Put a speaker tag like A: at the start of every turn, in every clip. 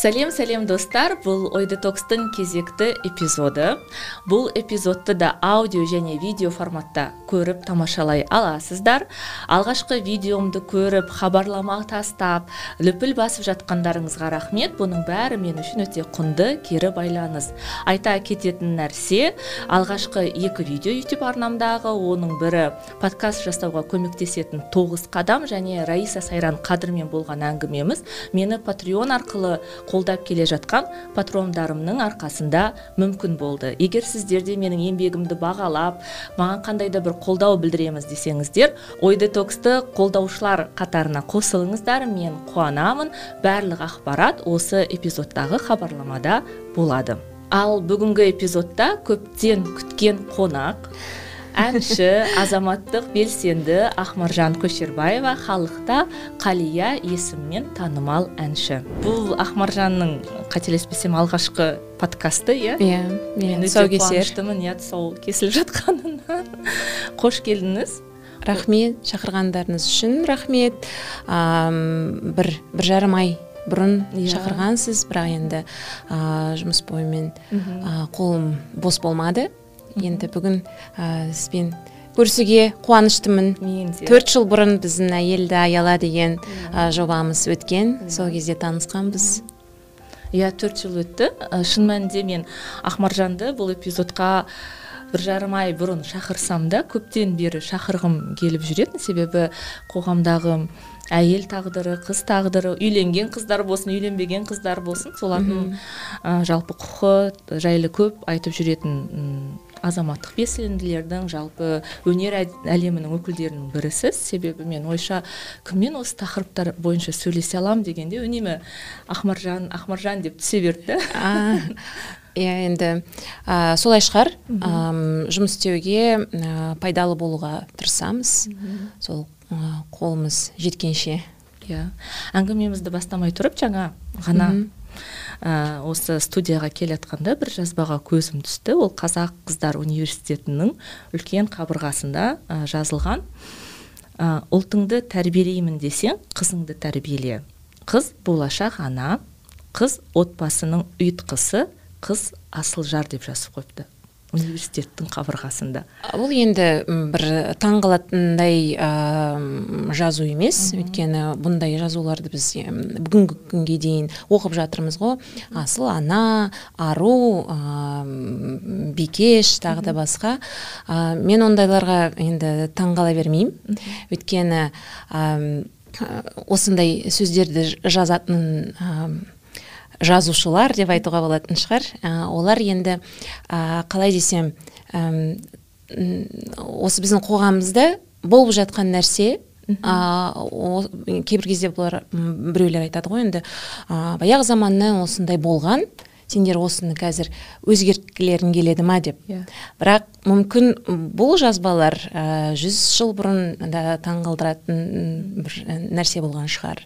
A: Сәлем сәлем достар. Бұл ой детокстың кезекті эпизоды. Бұл эпизодты да аудио және видео форматта көріп тамашалай аласыздар. Алғашқы видеомды көріп хабарлама тастап лүпіл басып жатқандарыңызға рахмет. Бұның бәрі мен үшін өте құнды кері байланыс. Айта кететін нәрсе алғашқы екі видео ютуб арнамдағы оның бірі подкаст жасауға көмектесетін тоғыз қадам және раиса сайран қадырмен болған әңгімеміз. Мені патреон арқылы қолдап келе жатқан патрондарымның арқасында мүмкін болды. Егер сіздер де менің еңбегімді бағалап маған қандай да бір қолдау білдіреміз десеңіздер ой детоксты қолдаушылар қатарына қосылыңыздар. Мен қуанамын. Барлық ақпарат осы эпизодтағы хабарламада болады. Ал бүгінгі эпизодта көптен күткен қонақ әнші азаматтық белсенді ақмаржан көшербаева халықта қалия есімімен танымал әнші. Бұл ақмаржанның қателеспесем алғашқы подкасты иә?
B: Иә
A: мен өте қуаныштымын иә тұсау кесіліп жатқанына. Қош келдіңіз.
B: Рахмет шақырғандарыңыз үшін рахмет. Бір бір жарым ай бұрын yeah. шақырғансыз бірақ енді ә, жұмыс бойымен ә, қолым бос болмады. Енді бүгін ә, сізбен көрісуге қуаныштымын. Төрт жыл бұрын біздің әйелді аяла деген ә, жобамыз өткен. Сол кезде танысқанбыз.
A: Иә төрт жыл өтті. Шын мәнінде мен ақмаржанды бұл эпизодқа бір жарым ай бұрын шақырсам да көптен бері шақырғым келіп жүретін. Себебі қоғамдағы әйел тағдыры қыз тағдыры үйленген қыздар болсын үйленбеген қыздар болсын солардың ә, жалпы құқы жайлы көп айтып жүретін азаматтық белсенділердің жалпы өнер әлемінің өкілдерінің бірісіз. Себебі мен ойша кіммен осы тақырыптар бойынша сөйлесе аламын дегенде үнемі ақмаржан ақмаржан деп түсе берді.
B: Иә енді ә, солай шығар. Ә, жұмыс істеуге ә, пайдалы болуға тырысамыз. Сол ә, қолымыз жеткенше.
A: Иә. Әңгімемізді бастамай тұрып жаңа ғана ә, осы студияға келе жатқанда бір жазбаға көзім түсті. Ол қазақ қыздар университетінің үлкен қабырғасында ә, жазылған ә, ұлтыңды тәрбиелеймін десең қызыңды тәрбиеле. Қыз болашақ ана қыз отбасының ұйытқысы қыз асыл жар деп жазып қойыпты. Университеттің қабырғасында.
B: Бұл енді бір таңқалатындай ә, жазу емес. Өйткені бұндай жазуларды біз бүгінгі күнге дейін оқып жатырмыз ғой. Асыл ана ару ә, бикеш тағы да басқа. Ә, мен ондайларға енді таңғала бермеймін. Өйткені ә, осындай сөздерді жазатын жазушылар деп айтуға болатын шығар. Ә, олар енді ә, қалай десем ә, осы біздің қоғамымызда болып жатқан нәрсе ә, кейбір кезде бұлар біреулер айтады ғой енді ә, баяғы заманнан осындай болған сендер осыны қазір өзгерткілерің келеді ма деп.
A: Yeah.
B: бірақ мүмкін бұл жазбалар ә, жүз жыл бұрын да таңғалдыратын бір нәрсе болған шығар.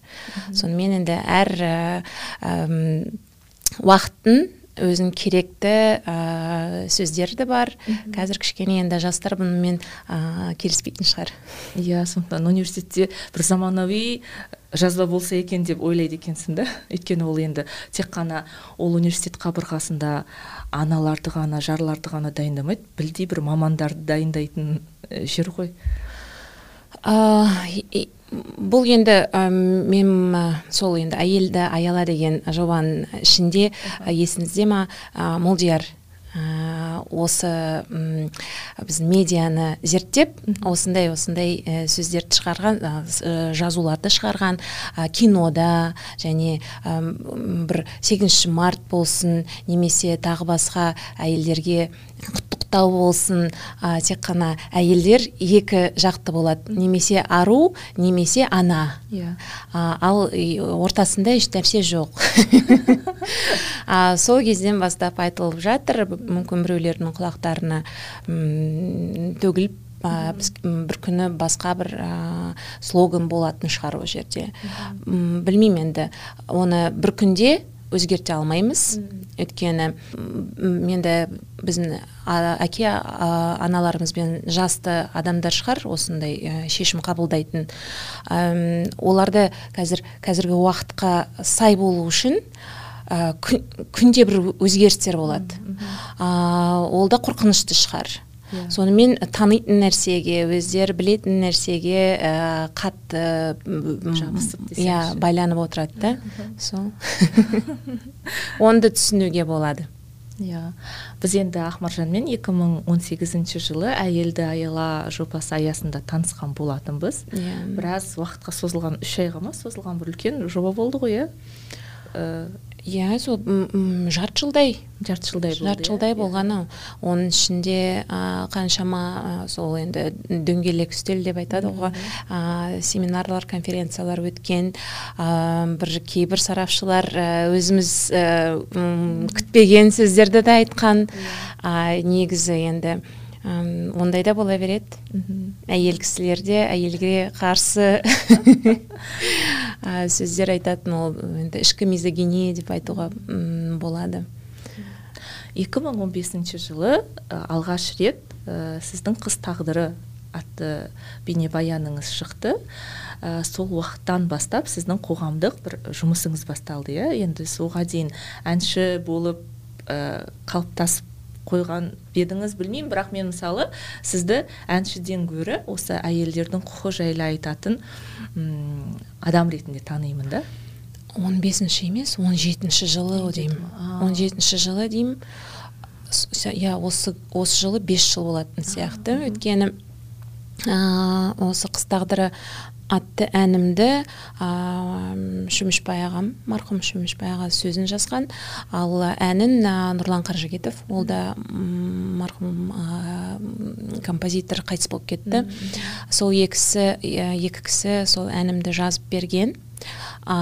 B: Сонымен енді әр ә, ә, уақыттың өзінің керекті ә, сөздері де бар. Қазір кішкене енді жастар бұнымен ә, келіспейтін шығар.
A: Иә сондықтан университетте бір заманауи жазба болса екен деп ойлайды екенсің да? Өйткені ол енді тек қана ол университет қабырғасында аналарды ғана жарларды ғана дайындамайды. Білдей бір мамандарды дайындайтын жер ғой.
B: Бұл енді ә, мен ә, сол енді әйелді аяла деген жобаның ішінде ә, есіңізде ма? Ә, молдияр ә, осы м біздің медианы зерттеп осындай осындай ә, сөздерді шығарған ә, жазуларды шығарған ә, кинода және ә, бір сегізінші март болсын немесе тағы басқа әйелдерге құттықтау болсын ә, тек қана әйелдер екі жақты болады. Немесе ару немесе ана.
A: Иә.
B: Ал ортасында еш нәрсе жоқ. А, сол кезден бастап айтылып жатыр мүмкін біреулердің құлақтарына төгіліп біз бір күні басқа бір ә, слоган болатын шығар ол жерде. Білмеймін енді. Оны бір күнде өзгерте алмаймыз. Өйткені енді біздің әке аналарымызбен жасты адамдар шығар осындай шешім қабылдайтын. Оларды қазір қазіргі уақытқа сай болу үшін күнде бір өзгерістер болады. Ол да қорқынышты шығар. Yeah. Иә. сонымен танитын нәрсеге өздері білетін нәрсеге ә, қатты
A: жабысып
B: иә байланып отырады да. Сол. Оны да түсінуге болады.
A: Иә. Біз енді ақмаржанмен 2018 жылы әйелді аяла жобасы аясында танысқан болатынбыз.
B: Иә.
A: Біраз уақытқа созылған үш айға ма созылған бір үлкен жоба болды ғой иә?
B: Иә сол жарты жылдай.
A: Жарты жылдай болды
B: жарты жылдай иә. болғаны. Оның ішінде ә, қаншама сол енді дөңгелек үстел деп айтады ғой ә, семинарлар конференциялар өткен. Ә, бір кейбір сарапшылар өзіміз ә, күтпеген сөздерді де айтқан. Ә, негізі енді ондай да бола береді әйел кісілер де әйелге қарсы. Сөздер айтатын ол енді ішкі мизогиния деп айтуға болады.
A: 2015 жылы алғаш рет ә, сіздің қыз тағдыры атты бейнебаяныңыз шықты. Ә, сол уақыттан бастап сіздің қоғамдық бір жұмысыңыз басталды иә? Енді соға дейін әнші болып ә, қалыптасып қойған бедіңіз білмеймін бірақ мен мысалы сізді әншіден гөрі осы әйелдердің құқы жайлы айтатын ұм, адам ретінде танимын да.
B: Он бесінші емес он жетінші жылы деймін. он жетінші жылы деймін. Иә осы осы жылы бес жыл болатын сияқты. Өйткені осы қыз тағдыры атты әнімді ә, шөмішбай ағам марқұм шөмішбай аға сөзін жазған. Ал әнін ә, нұрлан қаржыгетов ол да марқұм ә, композитор қайтыс болып кетті. Сол екісі екі кісі сол әнімді жазып берген. Ә,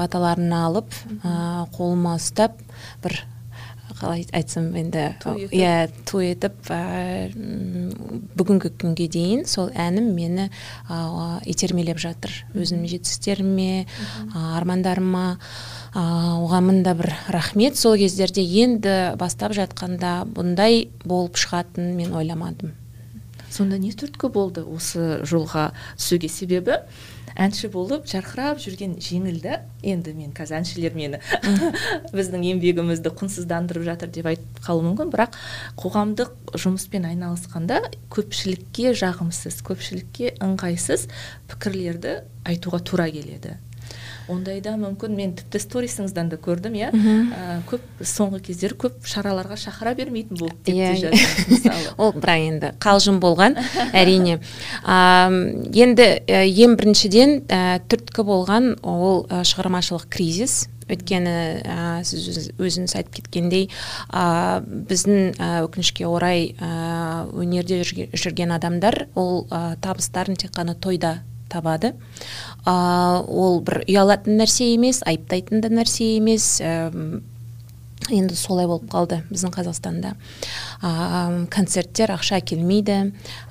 B: баталарын алып ә, қолыма ұстап бір қалай айтсам енді иә той етіп бүгінгі күнге дейін сол әнім мені итермелеп жатыр. Өзімнің жетістіктеріме армандарыма оған мында бір рахмет. Сол кездерде енді бастап жатқанда бұндай болып шығатынын мен ойламадым.
A: Сонда не түрткі болды осы жолға түсуге себебі? Әнші болып жарқырап жүрген жеңіл да енді мен қазір әншілер мені біздің еңбегімізді құнсыздандырып жатыр деп айтып қалуы мүмкін. Бірақ қоғамдық жұмыспен айналысқанда көпшілікке жағымсыз көпшілікке ыңғайсыз пікірлерді айтуға тура келеді. Ондайда мүмкін мен тіпті сторисіңізден де көрдім иә? Көп соңғы кездері көп шараларға шақыра бермейтін болып кетті
B: мысалы. Ол бірақ енді қалжың болған әрине. Енді ең біріншіден түрткі болған ол шығармашылық кризис. Өйткені ә, сіз өзіңіз айтып кеткендей ә, біздің ә, өкінішке орай ә, өнерде жүрген адамдар ол ә, табыстарын тек қана тойда табады. Ә, ол бір ұялатын нәрсе емес айыптайтын да нәрсе емес. Енді солай болып қалды біздің қазақстанда. Ә, концерттер ақша әкелмейді.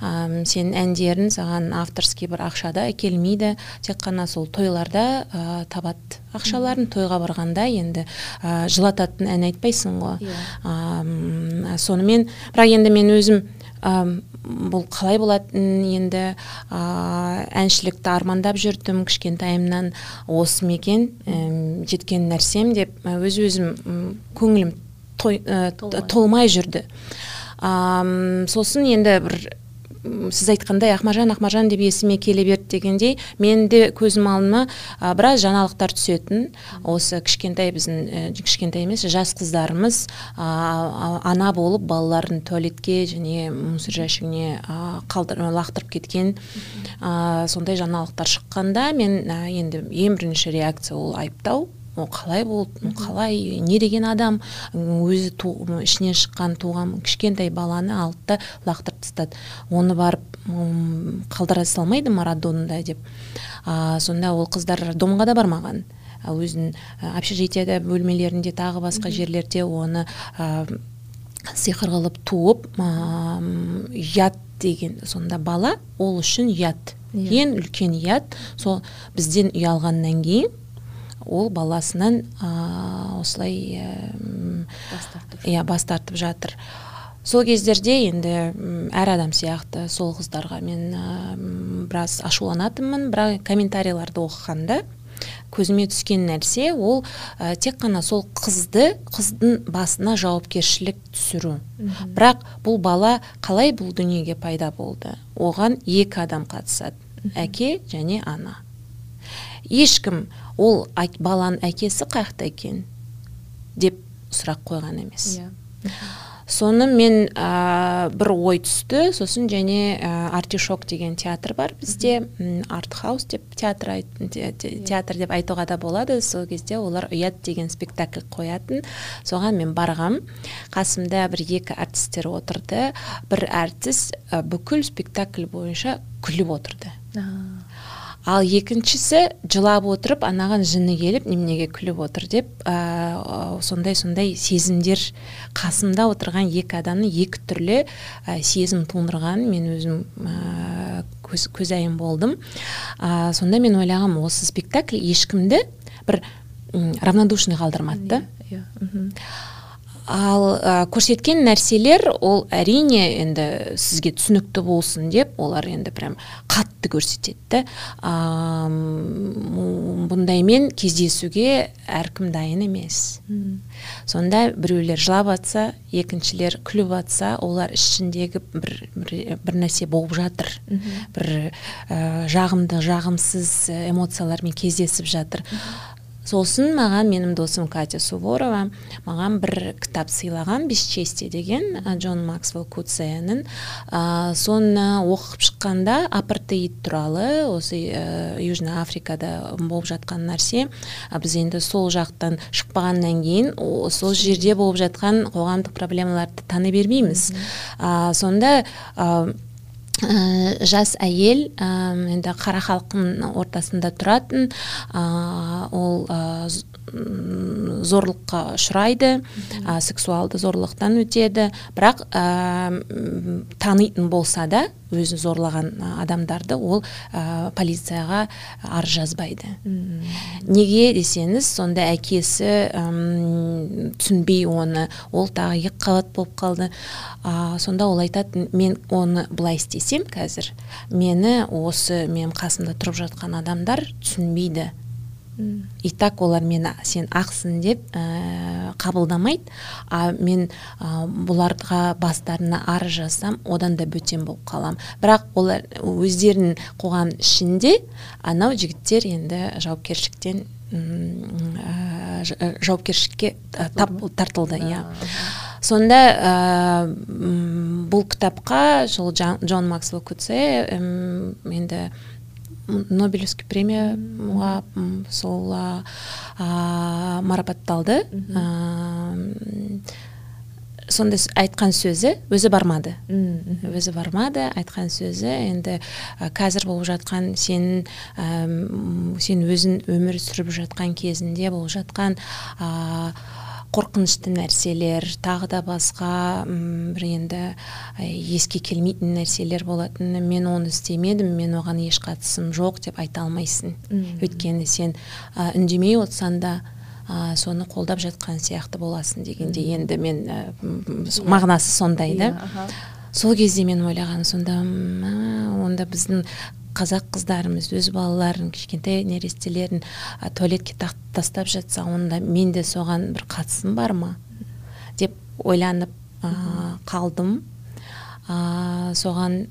B: Ә, сенің әндерің саған авторский бір ақша да әкелмейді. Тек қана сол тойларда ә, табады ақшаларын. Тойға барғанда енді ә, жылататын ән айтпайсың ғой. Yeah. ә, сонымен бірақ енді мен өзім бұл қалай болатын енді? Ә, әншілікті армандап жүрдім кішкентайымнан осы ма екен? Жеткен нәрсем деп өз өзім көңілім той, толмай. жүрді. Ә, сосын енді бір сіз айтқандай ақмаржан ақмаржан деп есіме келе берді дегендей мен де көзім алдыма ә, біраз жаңалықтар түсетін. Осы кішкентай біздің кішкентай емес жас қыздарымыз ә, ана болып балаларын туалетке және мусор жәшігіне ә, лақтырып кеткен ә, сондай жаңалықтар шыққанда мен енді ең бірінші реакция ол айыптау. Ол қалай болды? Қалай? Не деген адам. Өзі ту, ішінен шыққан туған кішкентай баланы алды да лақтырып тастады. Оны барып қалдыра салмайды марадонда деп. А, сонда ол қыздар домға да бармаған. Өзінің общежитияда бөлмелерінде тағы басқа жерлерде оны сиқыр қылып туып ұят деген сонда бала ол үшін ұят ең үлкен ұят сол бізден ұялғаннан кейін ол баласынан ә, осылай
A: тартып
B: иә бас тартып жатыр. Сол кездерде енді әр адам сияқты сол қыздарға мен біраз ашуланатынмын. Бірақ комментарийларды оқығанда көзіме түскен нәрсе ол ә, тек қана сол қызды қыздың басына жауапкершілік түсіру. Бірақ бұл бала қалай бұл дүниеге пайда болды? Оған екі адам қатысады. Әке және ана. Ешкім ол баланың әкесі қаяқта екен деп сұрақ қойған емес.
A: Иә.
B: Соны мен ә, бір ой түсті сосын және ә, артишок деген театр бар бізде. Артхаус деп театр, айт, те, те, театр деп айтуға да болады. Сол кезде олар ұят деген спектакль қоятын. Соған мен барғам. Қасымда бір екі әртістер отырды. Бір әртіс ә, бүкіл спектакль бойынша күліп отырды. Ал екіншісі жылап отырып анаған жыны келіп неменеге күліп отыр деп ә, сондай сондай сезімдер қасымда отырған екі адамның екі түрлі ә, сезім тудырғанын мен өзім ә, көз, болдым. Ә, сонда мен ойлағам осы спектакль ешкімді бір равнодушный қалдырмады да.
A: Иә
B: ал ә, көрсеткен нәрселер ол әрине енді сізге түсінікті болсын деп олар енді прям қатты көрсетеді да. Бұндаймен кездесуге әркім дайын емес. Сонда біреулер жылап жатса екіншілер күліп жатса олар ішіндегі бір, бір, бір нәрсе болып жатыр. Бір ә, жағымды жағымсыз эмоциялармен кездесіп жатыр. Сосын маған менің досым катя суворова маған бір кітап сыйлаған бесчестие деген джон максвелл куценің. Ә, соны оқып шыққанда апартеид туралы осы ә, южный африкада болып жатқан нәрсе. Ә, біз енді сол жақтан шықпағаннан кейін сол жерде болып жатқан қоғамдық проблемаларды тани бермейміз. Ә, сонда ә, жас әйел ә, енді қара халықтың ортасында тұратын ә, ол ә, зорлыққа ұшырайды ә, сексуалды зорлықтан өтеді. Бірақ ә, танитын болса да өзін зорлаған адамдарды ол ә, полицияға арыз жазбайды. Неге десеңіз сонда әкесі әм, түсінбей оны ол тағы екі қабат болып қалды. Ә, сонда ол айтады мен оны былай істесем қазір мені осы менің қасымда тұрып жатқан адамдар түсінбейді и так олар мені сен ақсың деп ә, қабылдамайды. А мен ә, бұларға бастарына арыз жазсам одан да бөтен болып қалам. бірақ олар өздерінің қоғам ішінде анау жігіттер енді жауапкершіліктен ә, жауапкершілікке тап тартылды. иә. Сонда ә, бұл кітапқа сол джон максвелл куце енді нобелевский премияға сол марапатталды сонда айтқан сөзі өзі бармады. Өзі бармады айтқан сөзі. Енді қазір болып жатқан сен сен өзің өмір сүріп жатқан кезінде болып жатқан қорқынышты нәрселер тағы да басқа бір енді еске келмейтін нәрселер болатын. Мен оны істемедім мен оған еш қатысым жоқ деп айта алмайсың. Өйткені сен ә, үндемей отырсаң да ә, соны қолдап жатқан сияқты боласың дегенде. Енді мен ә, мағынасы сондай да. Сол кезде мен ойлағаным сонда онда біздің қазақ қыздарымыз өз балаларын кішкентай нәрестелерін ә, туалетке тастап жатса онда мен де соған бір қатысым бар ма? деп ойланып ә, қалдым. Ә, соған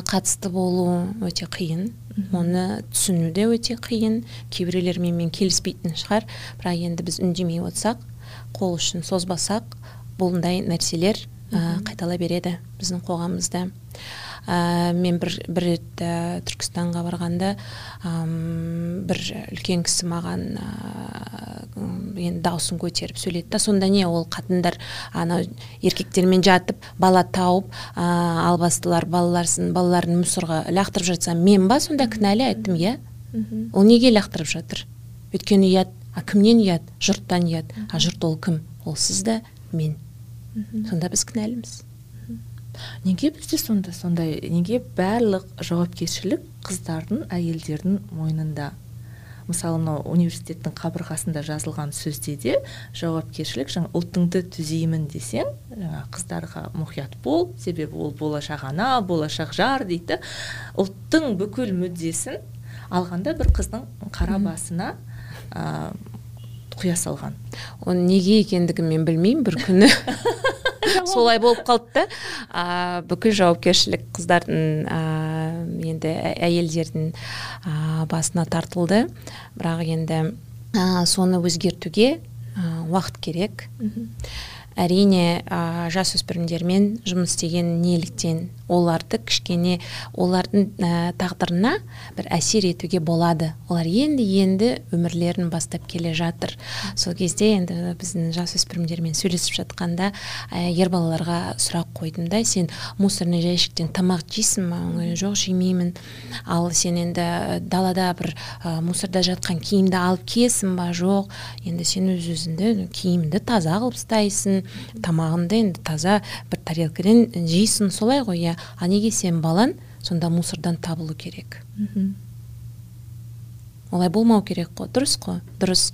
B: қатысты болу өте қиын. Оны түсіну де өте қиын. Кейбіреулермен мен келіспейтін шығар. Бірақ енді біз үндемей отырсақ қол ұшын созбасақ бұндай нәрселер ә, қайтала береді біздің қоғамымызда. Ә, мен бір, бір рет ә, түркістанға барғанда бір үлкен кісі маған ә, енді дауысын көтеріп сөйледі да. Сонда не ол қатындар анау еркектермен жатып бала тауып ә, албастылар балаларсын балаларын мусорға лақтырып жатса мен ба сонда кінәлі айттым иә? Ол неге лақтырып жатыр? Өйткені ұят. А кімнен ұят? Жұрттан ұят. А жұрт ол кім? Ол сіз да мен. Сонда біз кінәліміз.
A: Неге бізде сонда сондай неге барлық жауапкершілік қыздардың әйелдердің мойнында? Мысалы мынау университеттің қабырғасында жазылған сөзде де жауапкершілік жаңа ұлтыңды түзеймін десең жаңа қыздарға мұқият бол себебі ол болашақ ана болашақ жар дейді. Ұлттың бүкіл мүддесін алғанда бір қыздың қара басына ә, құя салған.
B: Оның неге екендігін мен білмеймін бір күні. солай болып қалды да. Ә, бүкіл жауапкершілік қыздардың ә, енді әйелдердің ә, басына тартылды. Бірақ енді ә, соны өзгертуге ә, уақыт керек. Әрине ә, жасөспірімдермен жұмыс істеген неліктен оларды кішкене олардың ә, тағдырына бір әсер етуге болады. Олар енді енді өмірлерін бастап келе жатыр. Сол кезде енді біздің жасөспірімдермен сөйлесіп жатқанда ә, ер балаларға сұрақ қойдым да сен мусорный жәшіктен тамақ жейсің ба жоқ жемеймін ал сен енді далада бір ә, мусорда жатқан киімді алып киесің ба? Жоқ енді сен өз өзіңді киіміңді таза қылып ұстайсың тамағыңды енді таза бір тарелкадан жейсің. Солай ғой иә. А неге сен балаң сонда мусордан табылу керек. Олай болмау керек қой дұрыс қой дұрыс.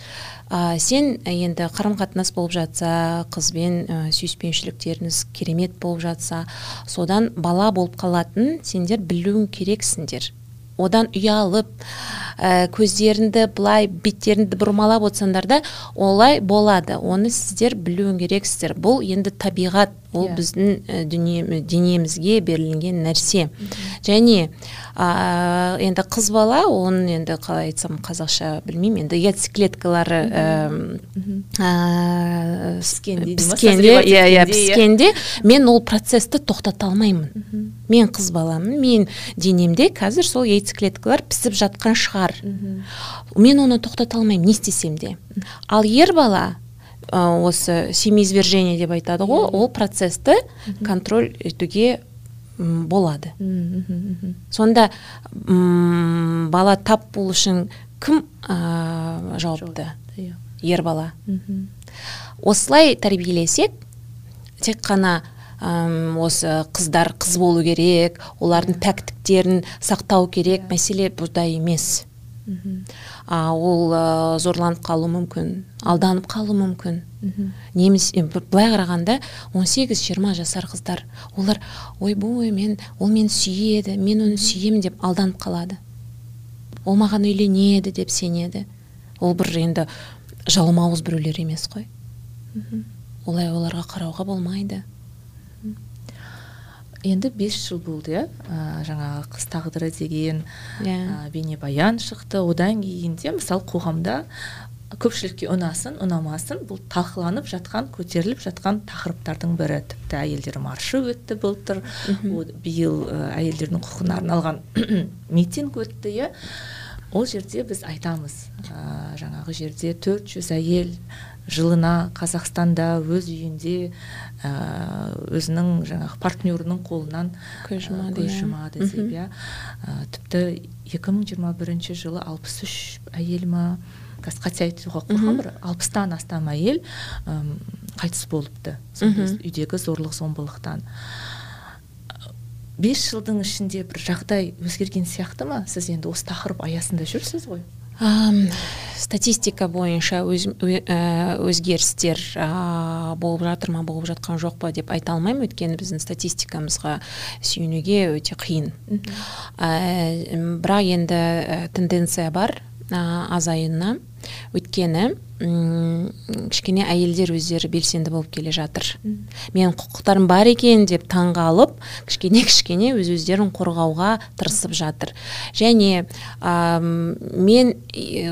B: Ә, сен енді қарым қатынас болып жатса қызбен ә, сүйіспеншіліктеріңіз керемет болып жатса содан бала болып қалатын сендер білуің керексіңдер одан ұялып ә, көздеріңді былай беттеріңді бұрмалап отырсаңдар да олай болады. Оны сіздер білуің керексіздер бұл енді табиғат. Ол yeah. Иә. біздің ә, дүние денемізге берілген нәрсе. Және ә, енді қыз бала оның енді қалай айтсам қазақша білмеймін. Енді яйцеклеткалары піскенде иә иә піскенде мен ол процессті тоқтата алмаймын. Мен қыз баламын мен денемде қазір сол яйцеклеткалар пісіп жатқан шығар. Мен оны тоқтата алмаймын не істесем де. Ал ер бала осы семиизвержение деп айтады ғой ол процессті контроль етуге болады сонда бала тап болу үшін кім ә, жауапты? Ер бала. Осылай тәрбиелесек тек қана осы қыздар қыз болу керек олардың пәктіктерін сақтау керек иә. мәселе бұнда емес. Ол ә, зорланып қалуы мүмкін алданып қалуы мүмкін. Немесе былай қарағанда 18-20 жасар қыздар. Олар ойбой мен ол мені сүйеді мен оны сүйемін деп алданып қалады. Ол маған үйленеді деп сенеді. Ол бір енді жалмауыз біреулер емес қой. Олай оларға қарауға болмайды.
A: Енді бес жыл болды иә жаңағы қыз тағдыры деген yeah. Иә. бейнебаян шықты одан кейін де мысалы қоғамда көпшілікке ұнасын ұнамасын бұл талқыланып жатқан көтеріліп жатқан тақырыптардың бірі тіпті әйелдер маршы өтті былтыр биыл әйелдердің құқығына арналған митинг өтті иә ол жерде біз айтамыз ә, жаңағы жерде 400 әйел жылына қазақстанда өз үйінде өзінің жаңағы партнерінің қолынан
B: көз жұмады
A: көз иә. жұмады деп иә. Тіпті 2021 жылы 63 әйел ма қазір қате айтуға қорқамын бір алпыстан астам әйел қайтыс болыпты үйдегі зорлық зомбылықтан. Бес жылдың ішінде бір жағдай өзгерген сияқты ма? Сіз енді осы тақырып аясында жүрсіз ғой.
B: Статистика бойынша өз, өзгерістер болып жатыр ма болып жатқан жоқ па деп айта алмаймын. Өйткені біздің статистикамызға сүйенуге өте қиын. Ә, бірақ енді тенденция бар азаюына өйткені кішкене әйелдер өздері белсенді болып келе жатыр. Менің құқықтарым бар екен деп таңғалып кішкене кішкене өз өздерін қорғауға тырысып жатыр. Және ә, мен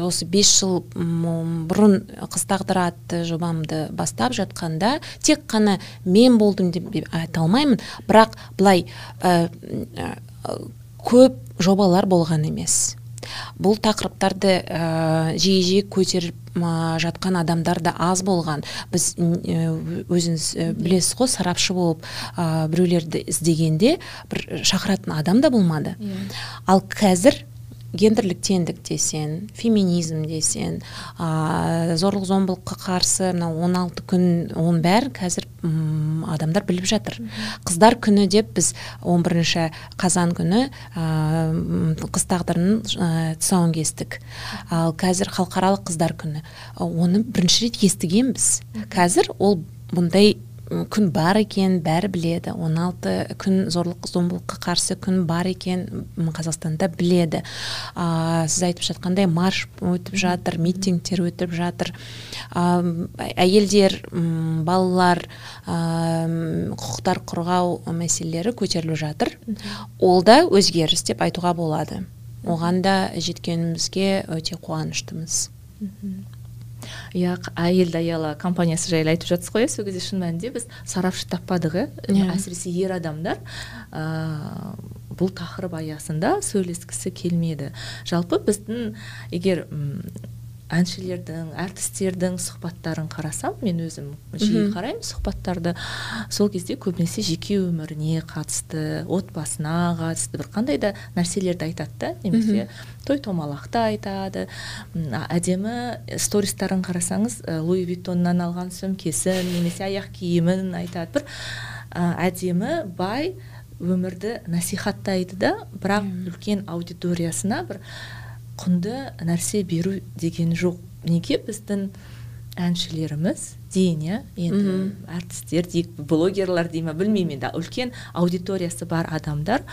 B: осы бес жыл бұрын қыз тағдыры атты жобамды бастап жатқанда тек қана мен болдым деп айта алмаймын. Бірақ былай ә, көп жобалар болған емес. Бұл тақырыптарды ә, жиі жиі көтеріп жатқан адамдар да аз болған біз өзіңіз білесіз ғой сарапшы болып ә, біреулерді іздегенде бір шақыратын адам да болмады yeah. Иә. ал қазір гендерлік теңдік десең феминизм десең ә, зорлық зомбылыққа қарсы мынау он алты күн оның бәрін қазір м, адамдар біліп жатыр. Қыздар күні деп біз 11 бірінші қазан күні ә, қыз тағдырының ә, тұсауын кестік. Ал қазір халықаралық қыздар күні. Оны бірінші рет естігенбіз. Қазір ол бұндай күн бар екен бәрі біледі. 16 күн зорлық зомбылыққа қарсы күн бар екен қазақстанда біледі. А, сіз айтып жатқандай марш өтіп жатыр митингтер өтіп жатыр. А, м, әйелдер м, балалар м, құқықтар қорғау мәселелері көтеріліп жатыр. Ол да өзгеріс деп айтуға болады. Оған да жеткенімізге өте қуаныштымыз.
A: Иә әйелді аяла компаниясы жайлы айтып жатсыз ғой иә сол кезде шын мәнінде біз сарапшы таппадық иә. әсіресе ер адамдар ә, бұл тақырып аясында сөйлескісі келмеді. Жалпы біздің егер әншілердің әртістердің сұхбаттарын қарасам мен өзім жиі қараймын сұхбаттарды. Сол кезде көбінесе жеке өміріне қатысты отбасына қатысты бір қандай да нәрселерді айтады да немесе той томалақты айтады. Әдемі стористарын қарасаңыз ә, луи виттоннан алған сөмкесін немесе аяқ киімін айтады. Бір әдемі бай өмірді насихаттайды да бірақ үлкен аудиториясына бір құнды нәрсе беру деген жоқ. Неге біздің әншілеріміз дейін иә енді әртістер дейік блогерлар дей ма білмеймін енді. Үлкен аудиториясы бар адамдар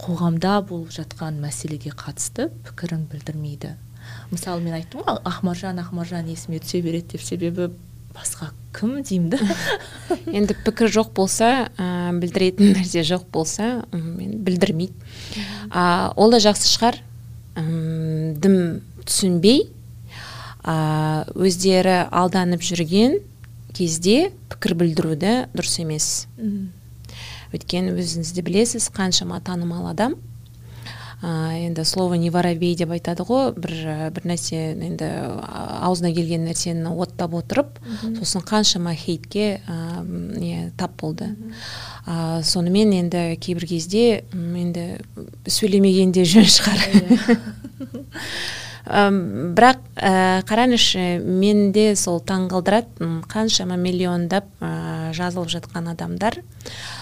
A: қоғамда болып жатқан мәселеге қатысты пікірін білдірмейді. Мысалы мен айттым ғой ақмаржан ақмаржан есіме түсе береді деп. Себебі басқа кім деймін да?
B: Енді пікір жоқ болса ә, білдіретін нәрсе жоқ болса білдірмейді а, ол да жақсы шығар. Дым түсінбей а, өздері алданып жүрген кезде пікір білдіруді дұрыс емес. Өйткені өзіңіз де білесіз қаншама танымал адам ә, енді слово не воробей деп айтады ғой. Бір бір нәрсе енді аузына келген нәрсені оттап отырып сосын қаншама хейтке ә, не тап болды. Ә, сонымен енді кейбір кезде енді сөйлемеген де жөн шығар. Ам, бірақ ә, қараңызшы менде сол таңғалдырады қаншама миллиондап ә, жазылып жатқан адамдар.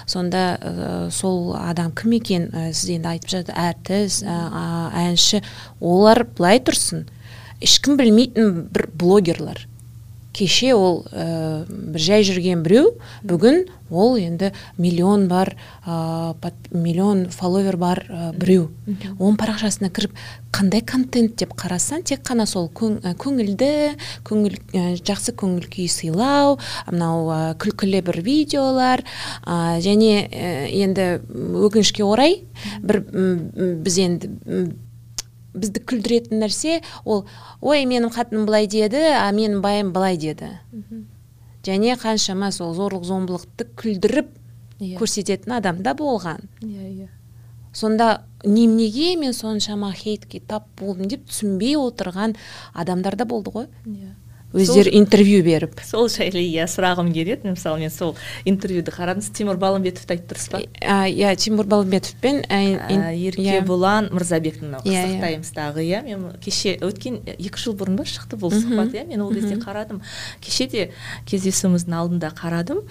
B: Сонда ә, сол адам кім екен ә, сіз енді айтып жатыр әртіс ә, а, әнші олар былай тұрсын. Ешкім білмейтін бір блогерлар. Кеше ол ә, бір жай жүрген біреу. Бүгін ол енді миллион бар ә, миллион фолловер бар ә, біреу. Оның парақшасына кіріп қандай контент? деп қарасаң тек қана сол көң- ә, көңілді көңіл ә, жақсы көңіл күй сыйлау мынау ә, күлкілі бір видеолар ә, және ә, енді өкінішке орай бір біз енді бізді күлдіретін нәрсе ол ой менің қатыным былай деді а менің байым былай деді және қаншама сол зорлық зомбылықты күлдіріп
A: Иә.
B: көрсететін адам да болған.
A: Иә иә.
B: Сонда неменеге мен соншама хейтке тап болдым деп түсінбей отырған адамдар да болды ғой.
A: Иә.
B: Өздері интервью беріп.
A: Сол жайлы иә сұрағым келеді. Мысалы мен сол интервьюді қарадым. Сіз тимур балымбетовті айтып тұрсыз ба?
B: А, иә тимур балымбетовпен ә, ин-
A: ә,
B: иә.
A: еркебұлан мырзабектің мынау
B: Иә, иә.
A: қызықтаймыздағы иә. Мен кеше өткен екі жыл бұрын ба шықты бұл сұхбат иә. Мен ол кезде қарадым. Кеше де кездесуіміздің алдында қарадым.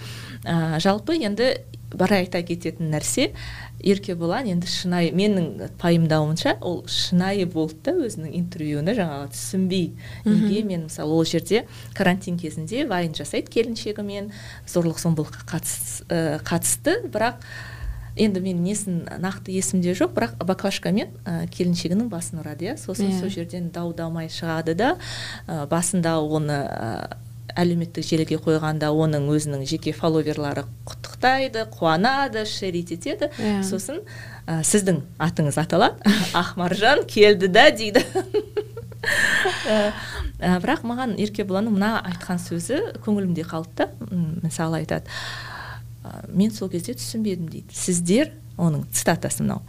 A: Жалпы енді бір айта кететін нәрсе еркебұлан енді шынайы менің пайымдауымша ол шынайы болды да өзінің интервьюіне жаңағы түсінбей неге мен мысалы ол жерде карантин кезінде вайн жасайды келіншегімен зорлық зомбылыққа қатыс, ә, қатысты бірақ енді мен несін нақты есімде жоқ бірақ баклажкамен ә, келіншегінің басын ұрады иә сосын
B: Иә.
A: сол жерден дау дамай шығады да ә, басында оны ә, әлеуметтік желіге қойғанда оның өзінің жеке фолловерлары құттықтайды қуанады шерит етеді.
B: Иә.
A: сосын ә, сіздің атыңыз аталады. Ақмаржан келді да дейді. Ә, бірақ маған еркебұланның мына айтқан сөзі көңілімде қалды да мысалы айтады. «Ә, мен сол кезде түсінбедім дейді. Сіздер оның цитатасы мынау.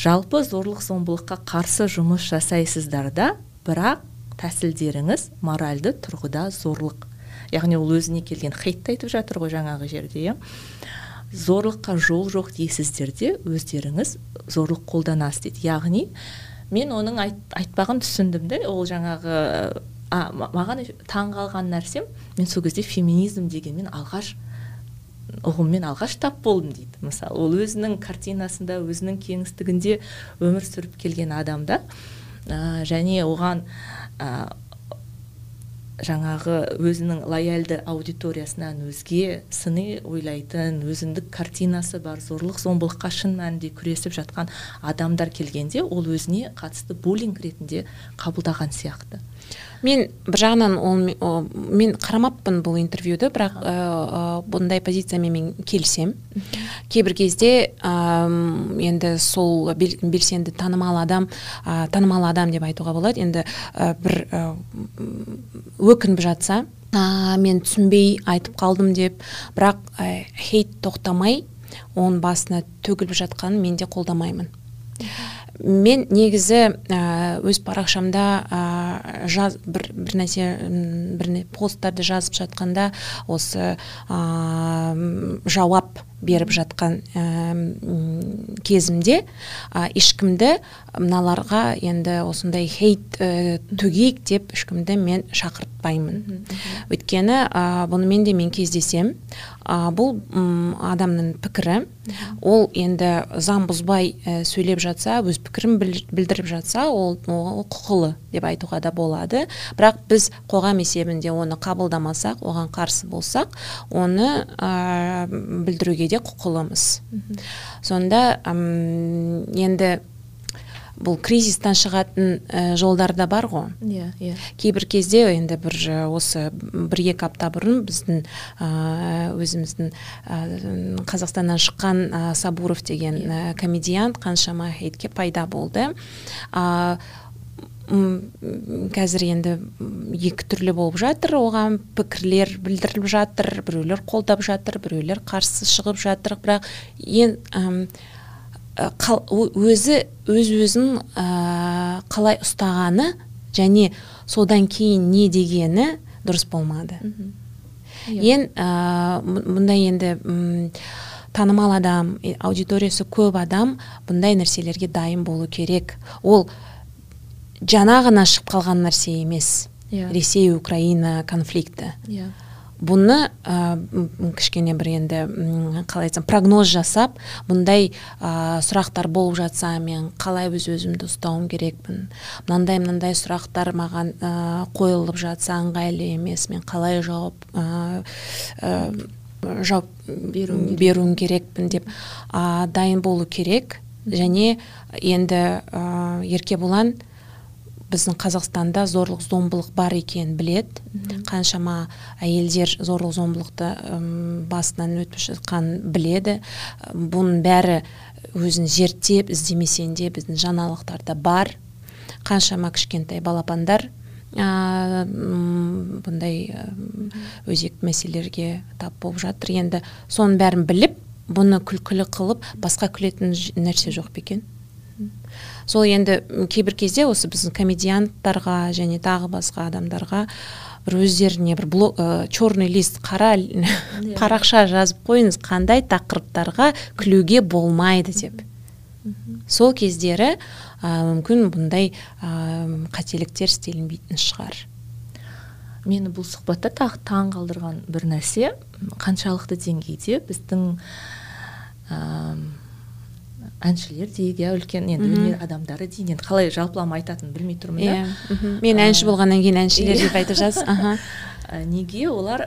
A: Жалпы зорлық зомбылыққа қарсы жұмыс жасайсыздар да бірақ тәсілдеріңіз моральды тұрғыда зорлық яғни ол өзіне келген хейтті айтып жатыр ғой жаңағы жерде иә. Зорлыққа жол жоқ дейсіздер де өздеріңіз зорлық қолданасыз дейді. Яғни мен оның айт, айтпағын түсіндім де ол жаңағы а, маған таң қалған нәрсем мен сол кезде феминизм дегенмен алғаш ұғыммен алғаш тап болдым дейді. Мысалы ол өзінің картинасында өзінің кеңістігінде өмір сүріп келген адам да ә, және оған жаңағы өзінің лояльды аудиториясынан өзге сыни ойлайтын өзіндік картинасы бар зорлық зомбылыққа шын мәнінде күресіп жатқан адамдар келгенде ол өзіне қатысты буллинг ретінде қабылдаған сияқты.
B: Мен бір жағынан ол мен қарамаппын бұл интервьюді бірақ ә, бұндай позициямен мен келісем. Кейбір кезде ә, енді сол белсенді танымал адам ә, танымал адам деп айтуға болады. Енді ә, бір ә, өкініп жатса ә, мен түсінбей айтып қалдым деп. Бірақ ә, хейт тоқтамай оның басына төгіліп жатқанын мен де қолдамаймын. Мен негізі өз парақшамда ә, жаз бір, бір нәрсе бір посттарды жазып жатқанда осы ә, жауап беріп жатқан кезімде ешкімді мыналарға енді осындай хейт ә, төгейік деп ешкімді мен шақыртпаймын. Өйткені ә, бұнымен де мен кездесем ә, бұл адамның пікірі. Ол енді заң бұзбай ә, сөйлеп жатса өз пікірін білдіріп жатса ол, ол құқылы деп айтуға да болады. Бірақ біз қоғам есебінде оны қабылдамасақ оған қарсы болсақ оны ә, білдіруге де құқылымыз сонда әм, енді бұл кризистан шығатын ә, жолдар да бар ғой.
A: Иә иә.
B: Кейбір кезде енді бір осы бір екі апта бұрын біздің ә, өзіміздің ә, қазақстаннан шыққан ә, сабуров деген ә, комедиант қаншама хейтке пайда болды. Ә, қазір енді екі түрлі болып жатыр. Оған пікірлер білдіріліп жатыр біреулер қолдап жатыр біреулер қарсы шығып жатыр. Бірақ ең өзі өз өзін ә, қалай ұстағаны және содан кейін не дегені дұрыс болмады. Ең ә, енді танымал адам аудиториясы көп адам бұндай нәрселерге дайын болу керек. Ол жаңа ғана шығып қалған нәрсе емес.
A: Yeah. Иә.
B: ресей украина конфликті.
A: Иә.
B: Бұны ә, кішкене бір енді қалай айтсам прогноз жасап бұндай ә, сұрақтар болып жатса мен қалай өз өзімді ұстауым керекпін? Мынандай мынандай сұрақтар маған ә, қойылып жатса ыңғайлы емес. Мен қалай жауап ә, ә, жауап беруім керекпін деп дайын болу керек. Және енді ә, еркебұлан біздің қазақстанда зорлық зомбылық бар екенін біледі. Қаншама әйелдер зорлық зомбылықты басынан өтіп жатқанын біледі. Бұның бәрі өзін зерттеп іздемесең де біздің жаңалықтарда бар. Қаншама кішкентай балапандар ә, бұндай өзекті мәселелерге тап болып жатыр. Енді соның бәрін біліп бұны күлкілі қылып басқа күлетін нәрсе жоқ па екен? Сол енді кейбір кезде осы біздің комедианттарға және тағы басқа адамдарға бір өздеріне бір блог ә, черный лист қара парақша жазып қойыңыз қандай тақырыптарға күлуге болмайды деп. Сол кездері ә, мүмкін бұндай ә, қателіктер істелінбейтін шығар.
A: Мені бұл сұхбатта тағы таң қалдырған бір нәрсе қаншалықты деңгейде біздің әншілер дейік иә үлкен енді өнер адамдары дейін енді қалай жалпылама айтатынын білмей тұрмын да.
B: Иә мен әнші болғаннан кейін әншілер деп айтып жатсыз аха.
A: Неге олар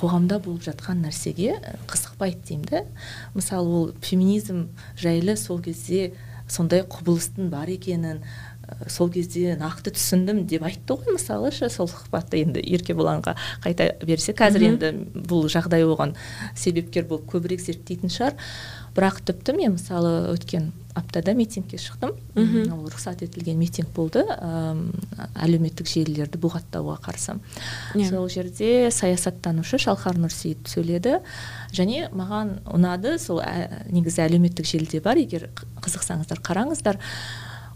A: қоғамда болып жатқан нәрсеге қызықпайды деймін да. Мысалы ол феминизм жайлы сол кезде сондай құбылыстың бар екенін сол кезде нақты түсіндім деп айтты ғой мысалы ше сол сұхбатта енді еркебұланға қайта берсе. Қазір енді бұл жағдай оған себепкер болып көбірек зерттейтін шығар. Бірақ тіпті мен мысалы өткен аптада митингке шықтым. Ол рұқсат етілген митинг болды. Ә, әлеуметтік желілерді бұғаттауға қарсы. Yeah. Иә. сол жерде саясаттанушы шалқар нұрсейіт сөйледі. Және маған ұнады сол ә, негізі әлеуметтік желіде бар. Егер қызықсаңыздар қараңыздар.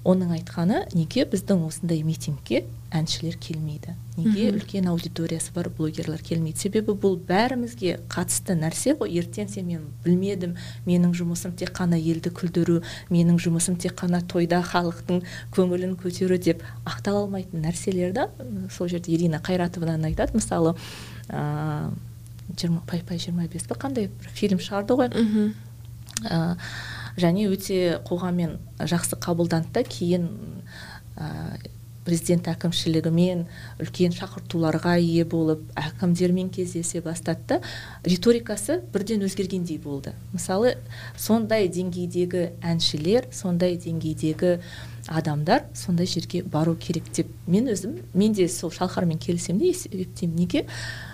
A: Оның айтқаны неге біздің осындай митингке әншілер келмейді. Неге үлкен аудиториясы бар блогерлар келмейді. Себебі бұл бәрімізге қатысты нәрсе ғой. Ертең сен мен білмедім менің жұмысым тек қана елді күлдіру менің жұмысым тек қана тойда халықтың көңілін көтеру деп ақтала алмайтын нәрселер да сол жерде ирина қайратовнаның айтады. Мысалы ыыы жиырма пай пай жиырма бес қандай бір фильм шығарды ғой. Ә, және өте қоғаммен жақсы қабылданды да кейін президент әкімшілігімен үлкен шақыртуларға ие болып әкімдермен кездесе бастады риторикасы бірден өзгергендей болды. Мысалы сондай деңгейдегі әншілер сондай деңгейдегі адамдар сондай жерге бару керек деп мен өзім мен де сол шалқармен келісемін де есептеймін. Неге? ә,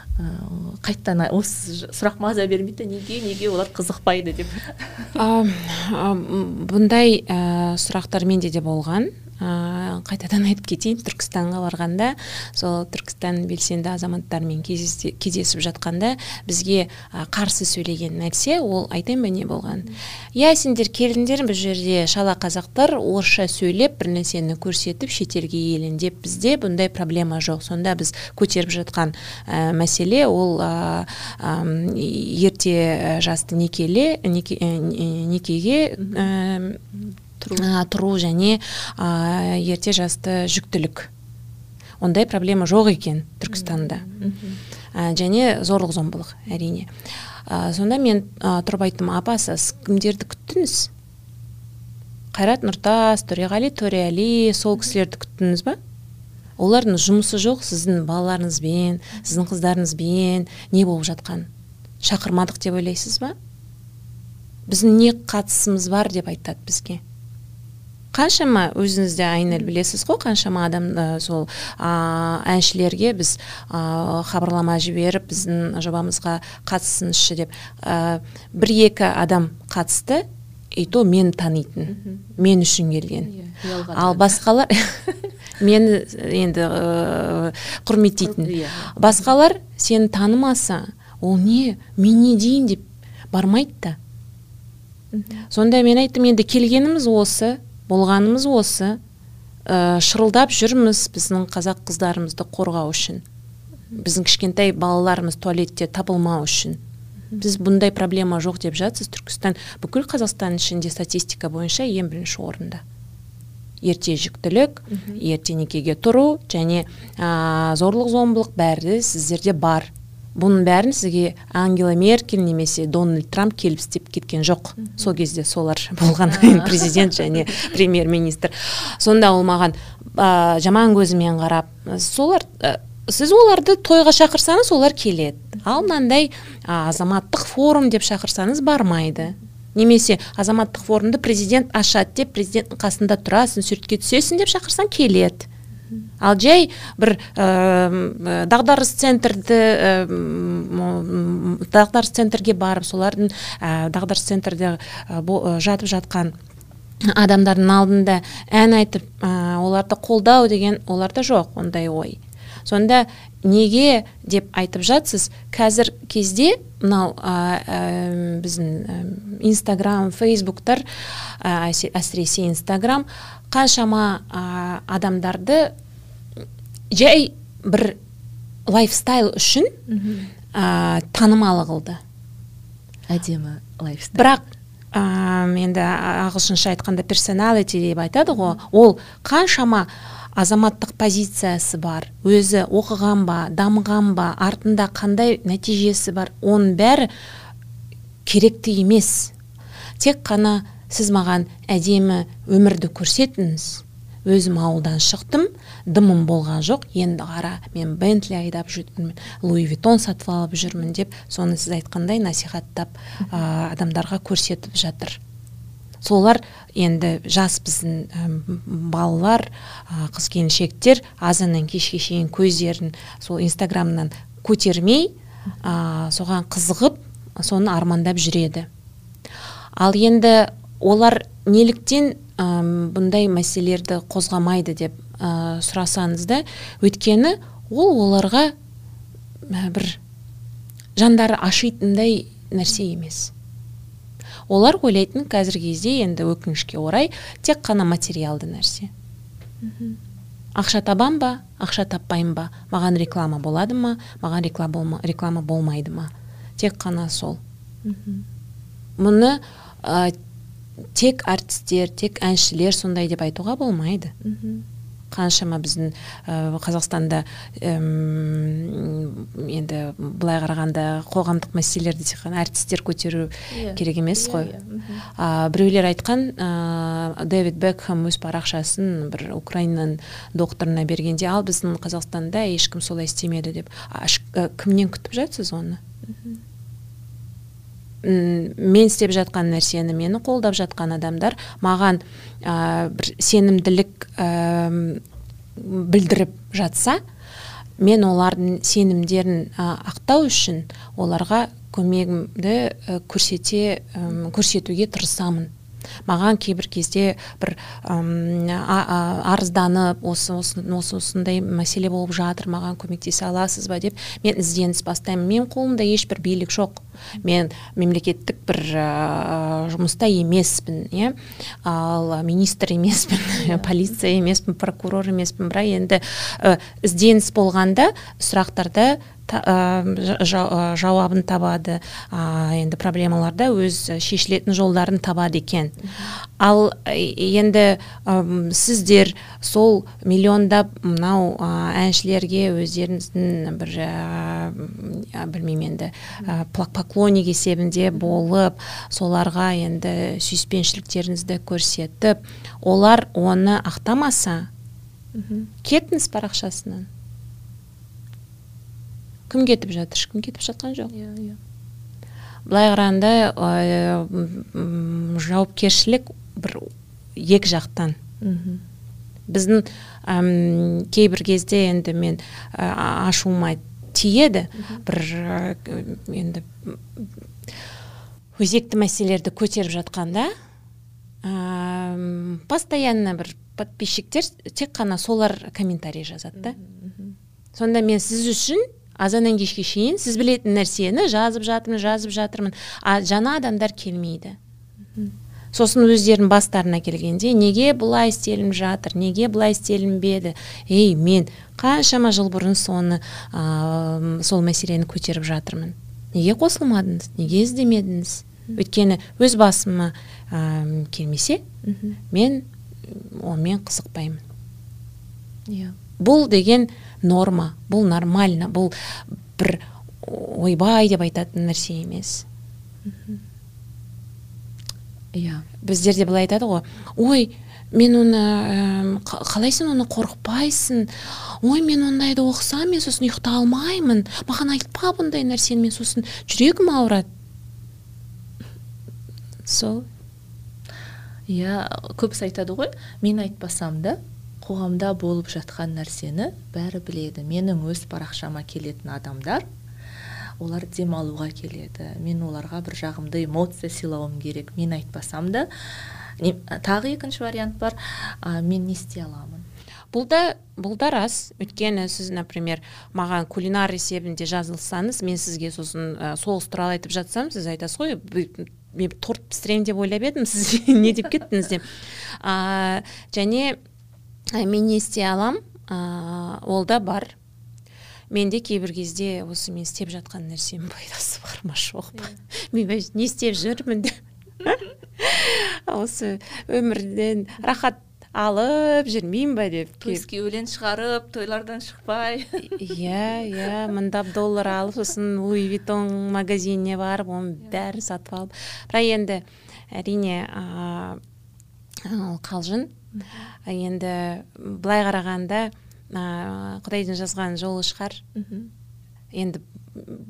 A: қайтадан осы сұрақ маза бермейді неге неге олар қызықпайды деп.
B: Бұндай ә, сұрақтар менде де болған. Ә, қайтадан айтып кетейін. Түркістанға барғанда сол түркістан белсенді азаматтарымен кездесіп жатқанда бізге қарсы сөйлеген нәрсе ол айтайын ба не болған иә сендер келдіңдер бұл жерде шала қазақтар орысша сөйлеп бір нәрсені көрсетіп шетелге елеңдеп бізде бұндай проблема жоқ. Сонда біз көтеріп жатқан ә, мәселе ол ә, ә, ерте жасты некеле неке, некеге тұру және ә, ерте жасты жүктілік. Ондай проблема жоқ екен түркістанда. Ә, және зорлық зомбылық әрине. Ә, сонда мен ә, тұрып айттым апа сіз кімдерді күттіңіз? Қайрат нұртас төреғали төреәли сол кісілерді күттіңіз ба? Олардың жұмысы жоқ сіздің балаларыңызбен сіздің қыздарыңызбен не болып жатқан? Шақырмадық деп ойлайсыз ба? Біздің не қатысымыз бар? деп айтады бізге. Қаншама өзіңіз де айнель білесіз ғой қаншама адам ә, сол ә, әншілерге біз ә, хабарлама жіберіп біздің жобамызға қатысыңызшы деп ә, бір екі адам қатысты и то мені танитын мен үшін келген. Yeah, иә, ал басқалар мені енді ә, құрметтейтін. Иә. басқалар сені танымаса ол не мен не дейін деп бармайды да. Сонда мен айттым енді келгеніміз осы. Болғанымыз осы. Ә, шырылдап жүрміз біздің қазақ қыздарымызды қорғау үшін. Біздің кішкентай балаларымыз туалетте табылмау үшін. Біз бұндай проблема жоқ деп жатсыз түркістан бүкіл қазақстан ішінде статистика бойынша ең бірінші орында. Ерте жүктілік ерте некеге тұру және ә, зорлық зомбылық бәрі сіздерде бар. Бұның бәрін сізге ангела меркель немесе дональд трамп келіп істеп кеткен жоқ. Сол кезде солар болған президент және премьер министр сонда ол маған ә, жаман көзімен қарап солар ә, сіз оларды тойға шақырсаңыз олар келеді. Ал мынандай азаматтық форум деп шақырсаңыз бармайды. Немесе азаматтық форумды президент ашады деп президенттің қасында тұрасың суретке түсесің деп шақырсаң келеді. Ал жай бір ә, дағдарыс центрді ә, дағдарыс центрге барып солардың ә, дағдарыс центрде ә, жатып жатқан адамдардың алдында ән айтып ә, оларды қолдау деген оларда жоқ ондай ой. Сонда неге деп айтып жатсыз қазір кезде мынау ә, біздің инстаграм фейсбуктар әсіресе инстаграм қаншама адамдарды жай бір лайфстайл үшін ә, танымалы қылды
A: әдемі лайфстайл.
B: Бірақ ә, енді ағылшынша айтқанда персоналити деп айтады ғой. Ол қаншама азаматтық позициясы бар. Өзі оқыған ба дамыған ба артында қандай нәтижесі бар оның бәрі керекті емес. Тек қана сіз маған әдемі өмірді көрсетіңіз. Өзім ауылдан шықтым дымым болған жоқ. Енді қара мен бентли айдап жүрмін луи витон сатып алып жүрмін деп соны сіз айтқандай насихаттап ә, адамдарға көрсетіп жатыр. Солар енді жас біздің балалар ә, қыз келіншектер азаннан кешке шейін көздерін сол инстаграмнан көтермей ә, соған қызығып соны армандап жүреді. Ал енді олар неліктен ә, бұндай мәселелерді қозғамайды деп ә, сұрасаңыз да өйткені ол оларға ә, бір жандары ашитындай нәрсе емес. Олар ойлайтын қазіргі кезде енді өкінішке орай тек қана материалды нәрсе. Ақша табам ба? Ақша таппаймын ба? Маған реклама болады ма? Маған реклама, болма, реклама болмайды ма? Тек қана сол. Мұны ә, тек артистер тек әншілер сондай деп айтуға болмайды. Қаншама біздің ә, қазақстанда енді былай қарағанда қоғамдық мәселелерді тек қана әртістер көтеру yeah. Иә. керек емес иә, қой. yeah, біреулер айтқан ә, дэвид бекхэм өз парақшасын бір украинаның докторына бергенде ал біздің қазақстанда ешкім солай істемеді деп а, кімнен күтіп жатсыз оны? Мен істеп жатқан нәрсені мені қолдап жатқан адамдар маған ә, бір сенімділік ә, білдіріп жатса мен олардың сенімдерін ә, ақтау үшін оларға көмегімді көрсете көрсетуге тырысамын. Маған кейбір кезде бір арызданып осы осы осындай мәселе болып жатыр маған көмектесе аласыз ба деп мен ізденіс бастаймын. Менің қолымда ешбір билік жоқ. Мен мемлекеттік бір ә, жұмыста емеспін иә. Ал министр емеспін иә. полиция емеспін прокурор емеспін. Бірақ енді ә, ізденіс болғанда сұрақтарда жауабын табады. Ә, енді проблемаларда өз шешілетін жолдарын табады екен. Ал енді ә, сіздер сол миллиондап мынау әншілерге өздеріңіздің бір ә, білмеймін енді ә, поклонник есебінде болып соларға енді сүйіспеншіліктеріңізді көрсетіп олар оны ақтамаса кетіңіз парақшасынан? Кім кетіп жатыр? Ешкім кетіп жатқан жоқ. Иә иә. Былай қарағанда жауапкершілік бір екі жақтан. Біздің әм, кейбір кезде енді мен ә, ашуыма тиеді. Бір енді өзекті мәселелерді көтеріп жатқанда ә, постоянно бір подписчиктер тек қана солар комментарий жазады да. Сонда мен сіз үшін азаннан кешке шейін сіз білетін нәрсені жазып жатырмын жазып жатырмын. А жаңа адамдар келмейді. Сосын өздерінің бастарына келгенде неге бұлай істелініп жатыр неге бұлай істелінбеді ей мен қаншама жыл бұрын соны ә, сол мәселені көтеріп жатырмын. Неге қосылмадыңыз? Неге іздемедіңіз? Өйткені өз басыма ә, келмесе мен онымен қызықпаймын. Иә. Бұл деген норма бұл нормально бұл бір ойбай деп айтатын нәрсе емес. Иә біздерде былай айтады ғой. Ой мен оны қалай сен оны қорықпайсың? Ой мен ондайды оқысам мен сосын ұйықтай алмаймын. Маған айтпа бұндай нәрсені мен сосын жүрегім ауырады. Сол.
A: Иә көбісі айтады ғой мен айтпасам да қоғамда болып жатқан нәрсені бәрі біледі. Менің өз парақшама келетін адамдар олар демалуға келеді. Мен оларға бір жағымды эмоция сыйлауым керек. Мен айтпасам да не, тағы екінші вариант бар а, мен не істей аламын?
B: Бұл да бұл да рас. Өйткені сіз например маған кулинар есебінде жазылсаңыз мен сізге сосын ә, соғыс туралы айтып жатсам сіз айтасыз ғой мен торт пісіремін деп ойлап едім сіз не деп кеттіңіз? деп. Ә, және мен не істей аламын. Ә, ол да бар. Менде кейбір кезде осы мен істеп жатқан нәрсенің пайдасы бар ма? Жоқ па? Мен не істеп жүрмін осы өмірден рахат алып жүрмеймін ба деп
A: төске өлең шығарып тойлардан шықпай.
B: Иә иә мыңдап доллар алып сосын луи витон магазиніне барып оның бәрін сатып алып бірақ енді әрине ол қалжың енді былай қарағанда ә, құдайдың жазған жолы шығар. Енді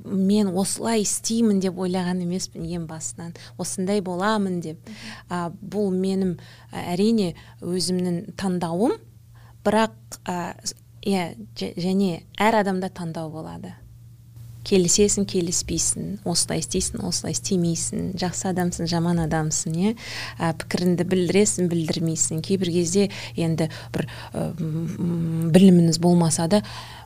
B: мен осылай істеймін деп ойлаған емеспін ең басынан. Осындай боламын деп. Ә, бұл менің әрине өзімнің таңдауым. Бірақ иә және әр адамда таңдау болады. Келісесің келіспейсің осылай істейсің осылай істемейсің жақсы адамсың жаман адамсың иә? Ә, пікіріңді білдіресің білдірмейсің. Кейбір кезде енді бір ә, біліміңіз болмаса да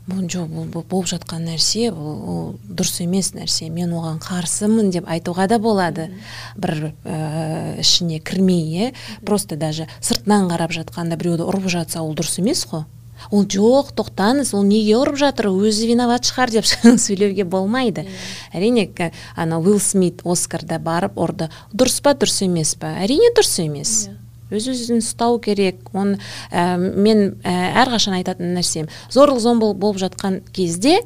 B: бұл жоқ бұл болып жатқан нәрсе бұл ол дұрыс емес нәрсе мен оған қарсымын деп айтуға да болады. Бір ә, ішіне кірмей иә? Просто даже сыртынан қарап жатқанда біреуді ұрып жатса ол дұрыс емес қой? Ол жоқ тоқтаңыз ол неге ұрып жатыр өзі виноват шығар деп сөйлеуге болмайды. Yeah. әрине ана уилл смит оскарда барып ұрды. Дұрыс па дұрыс емес па? Әрине дұрыс емес. Yeah. өз өзін ұстау керек. Оны ә, мен ә, әрқашан айтатын нәрсем зорлық зомбылық болып жатқан кезде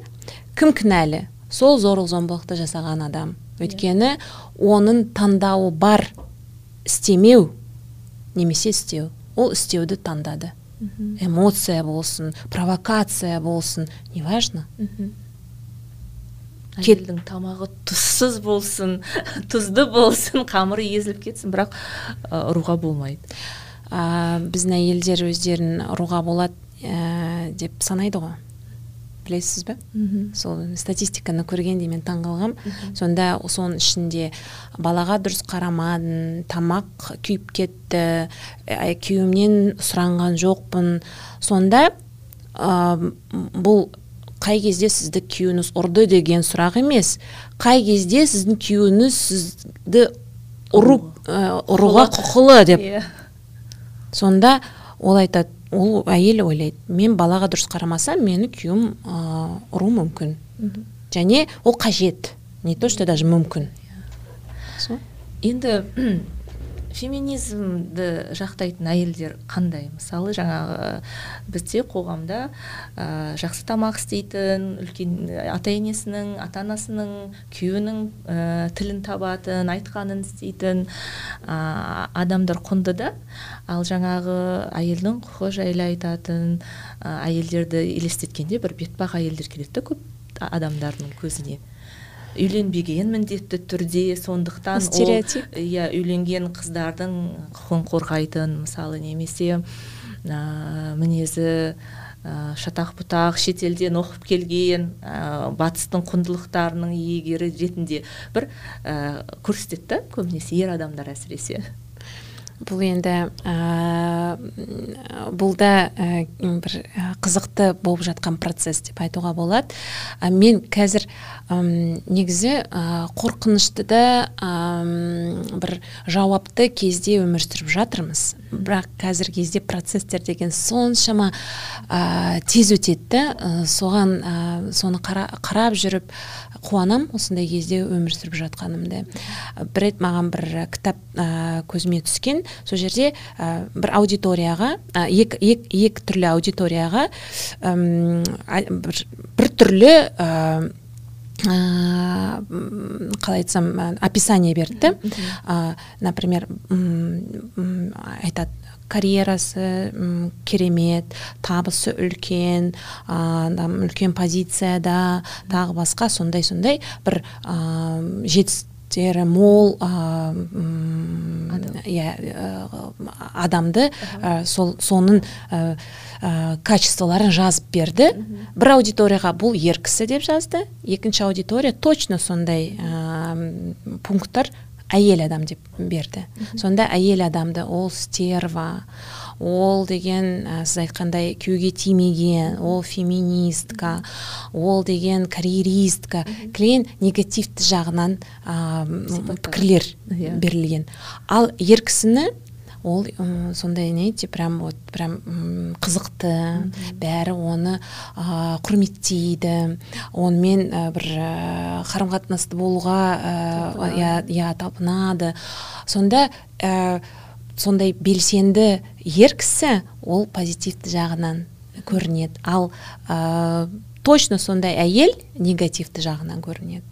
B: кім кінәлі? Сол зорлық зомбылықты жасаған адам. Өйткені оның таңдауы бар. Істемеу немесе істеу. Ол істеуді таңдады. Эмоция болсын провокация болсын неважно.
A: Әйелдің тамағы тұзсыз болсын тұзды болсын қамыры езіліп кетсін бірақ ұруға болмайды.
B: Ә, біздің әйелдер өздерін ұруға болады ә, деп санайды ғой. Білесіз бе? Сол статистиканы көргенде мен таңғалғам. Сонда соның ішінде балаға дұрыс қарамадым тамақ күйіп кетті күйеуімнен сұранған жоқпын. Сонда ә, бұл қай кезде сізді күйеуіңіз ұрды деген сұрақ емес қай кезде сіздің күйеуіңіз сізді ұру. ұруға құқылы деп. Yeah. сонда ол айтады ол әйел ойлайды. Мен балаға дұрыс қарамасам мені күйеуім ұруы мүмкін және ол қажет. Не то что даже мүмкін.
A: Енді феминизмді жақтайтын әйелдер қандай? Мысалы жаңағы бізде қоғамда ә, жақсы тамақ істейтін үлкен ата енесінің ата анасының күйеуінің ә, тілін табатын айтқанын істейтін ә, адамдар құнды да. Ал жаңағы әйелдің құқығы жайлы айтатын ә, әйелдерді елестеткенде бір бетпақ әйелдер келеді да көп адамдардың көзіне. Үйленбеген міндетті түрде. Сондықтан
B: стереотип?
A: иә үйленген қыздардың құқығын қорғайтын мысалы немесе ә, мінезі ә, шатақ бұтақ шетелден оқып келген ә, батыстың құндылықтарының иегері ретінде бір ә, көрсетеді көбінесе ер адамдар әсіресе.
B: Бұл енді ә, бұл да ә, бір қызықты болып жатқан процесс деп айтуға болады. Ә, мен қазір ә, негізі ә, қорқынышты да ә, бір жауапты кезде өмір сүріп жатырмыз. Бірақ қазір кезде процесстер деген соншама ә, тез өтеді ә, соған ә, соны қара, қарап жүріп қуанам осындай кезде өмір сүріп жатқанымды. Бір рет маған бір кітап ә, көзіме түскен. Сол жерде ә, бір аудиторияға ә, екі ек, ек түрлі аудиторияға ә, бір, бір түрлі ә, қалай айтсам описание берді. Ә, например айтады карьерасы керемет табысы үлкен ә, үлкен позицияда тағы басқа сондай сондай бір ә, жетістіктері мол иә адамды ә, сол соның ә, качестволарын жазып берді. Бір аудиторияға бұл ер кісі деп жазды. Екінші аудитория точно сондай ә, пункттар әйел адам деп берді. Сонда әйел адамды ол стерва ол деген ә, сіз айтқандай күйеуге тимеген ол феминистка ол деген карьеристка. Клиент негативті жағынан ә, пікірлер. Иә. берілген. Ал ер кісіні ол сондай не прям вот прям қызықты. Бәрі оны ә, құрметтейді. Онымен ә, бір ә, қарым қатынасты болуға иә ә, талпынады. Сонда ә, сондай белсенді ер кісі ол позитивті жағынан көрінеді. Ал ә, точно сондай әйел негативті жағынан көрінеді.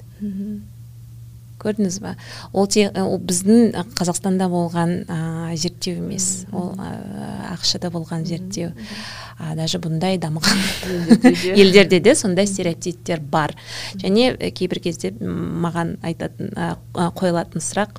B: Көрдіңіз ба ол те ол біздің қазақстанда болған ә, зерттеу емес. Ол ә, ақшада болған зерттеу. А, даже бұндай дамыған елдерде де. сондай стереотиптер бар. Және кейбір кезде маған айтатын ә, қойылатын сұрақ.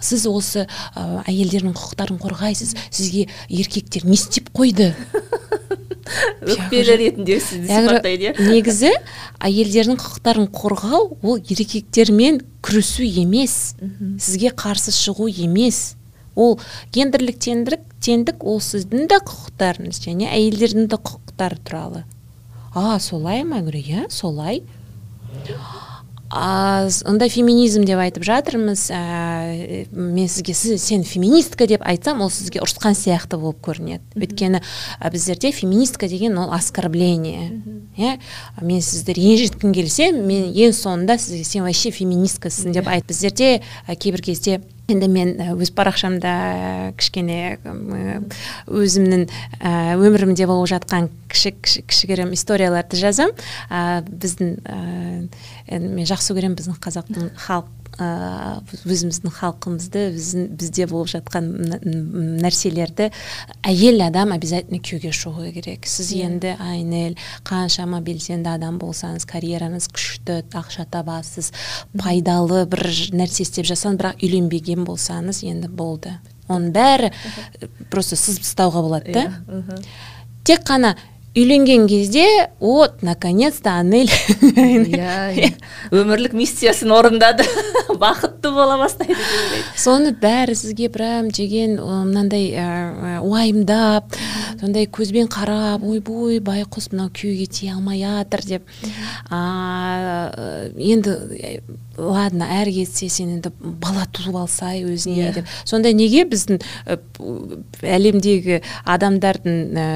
B: Сіз осы ә, әйелдердің құқықтарын қорғайсыз. Сізге еркектер не істеп қойды?
A: өкпелі ретінде сізді сипаттайды
B: иә негізі әйелдердің құқықтарын қорғау ол еркектермен күресу емес сізге қарсы шығу емес. Ол гендерлік теңдік теңдік ол сіздің де құқықтарыңыз және әйелдердің де құқықтары туралы. А солай ма? Иә солай. Онда феминизм деп айтып жатырмыз ә, мен сізге сіз сен феминистка деп айтсам ол сізге ұрысқан сияқты болып көрінеді. Өйткені ә, біздерде феминистка деген ол оскорбление. Иә? Мен сізді ренжіткім келсе мен ең соңында сізге сен вообще феминисткасың деп айт. Біздерде ә, кейбір кезде енді мен өз парақшамда кішкене өзімнің өмірімде болып жатқан кіші, кішігірім историяларды жазамын ә, біздің мен жақсы көремін біздің қазақтың халық өзіміздің халқымызды бізде болып жатқан нәрселерді әйел адам обязательно күйеуге шығу керек. Сіз. Иә. енді айнель қаншама белсенді адам болсаңыз карьераңыз күшті ақша табасыз пайдалы бір нәрсе істеп жатсаңыз бірақ үйленбеген болсаңыз енді болды. Оның бәрі просто сызып тастауға болады да. Иә, тек қана үйленген кезде вот наконец то анель
A: иә өмірлік миссиясын орындады. Бақытты бола бастайды деп
B: соны бәрі сізге прям жеген мынандай уайымдап сондай көзбен қарап ойбой байқұс мынау күйеуге тие алмай жатыр деп. Енді ладно әрі кетсе сен енді бала туып алсай өзіне yeah. Иә. деп сонда неге біздің әлемдегі адамдардың ә,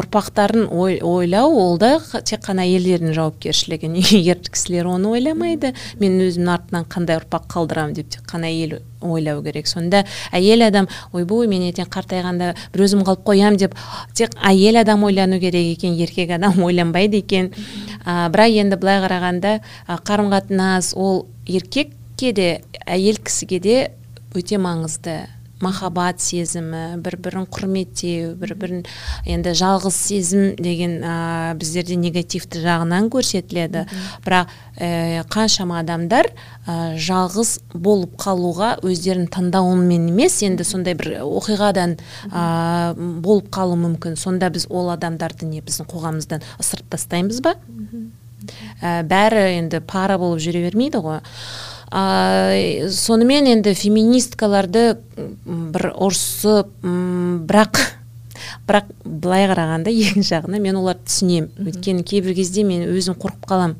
B: ұрпақтарын ой, ойлау ол да тек қана әйелдердің жауапкершілігі неге ер кісілер оны ойламайды мен өзімнің артынан қандай ұрпақ қалдырамын деп тек қана әйел ойлау керек. Сонда әйел адам ойбой мен ертең қартайғанда бір өзім қалып қоямын деп тек әйел адам ойлану керек екен еркек адам ойланбайды екен. Ә, бірақ енді былай қарағанда қарым қатынас ол еркекке де әйел кісіге де өте маңызды. Махаббат сезімі бір бірін құрметтеу бір бірін енді жалғыз сезім деген ә, біздерде негативті жағынан көрсетіледі. Бірақ ә, қаншама адамдар ә, жалғыз болып қалуға өздерінің таңдауымен емес енді сондай бір оқиғадан ә, болып қалуы мүмкін. Сонда біз ол адамдарды не біздің қоғамымыздан ысырып тастаймыз ба? Ә, бәрі енді пара болып жүре бермейді ғой. Ә, сонымен енді феминисткаларды бір ұрысып бірақ бірақ былай қарағанда екінші жағынан мен оларды түсінемін. Өйткені кейбір кезде мен өзім қорқып қаламын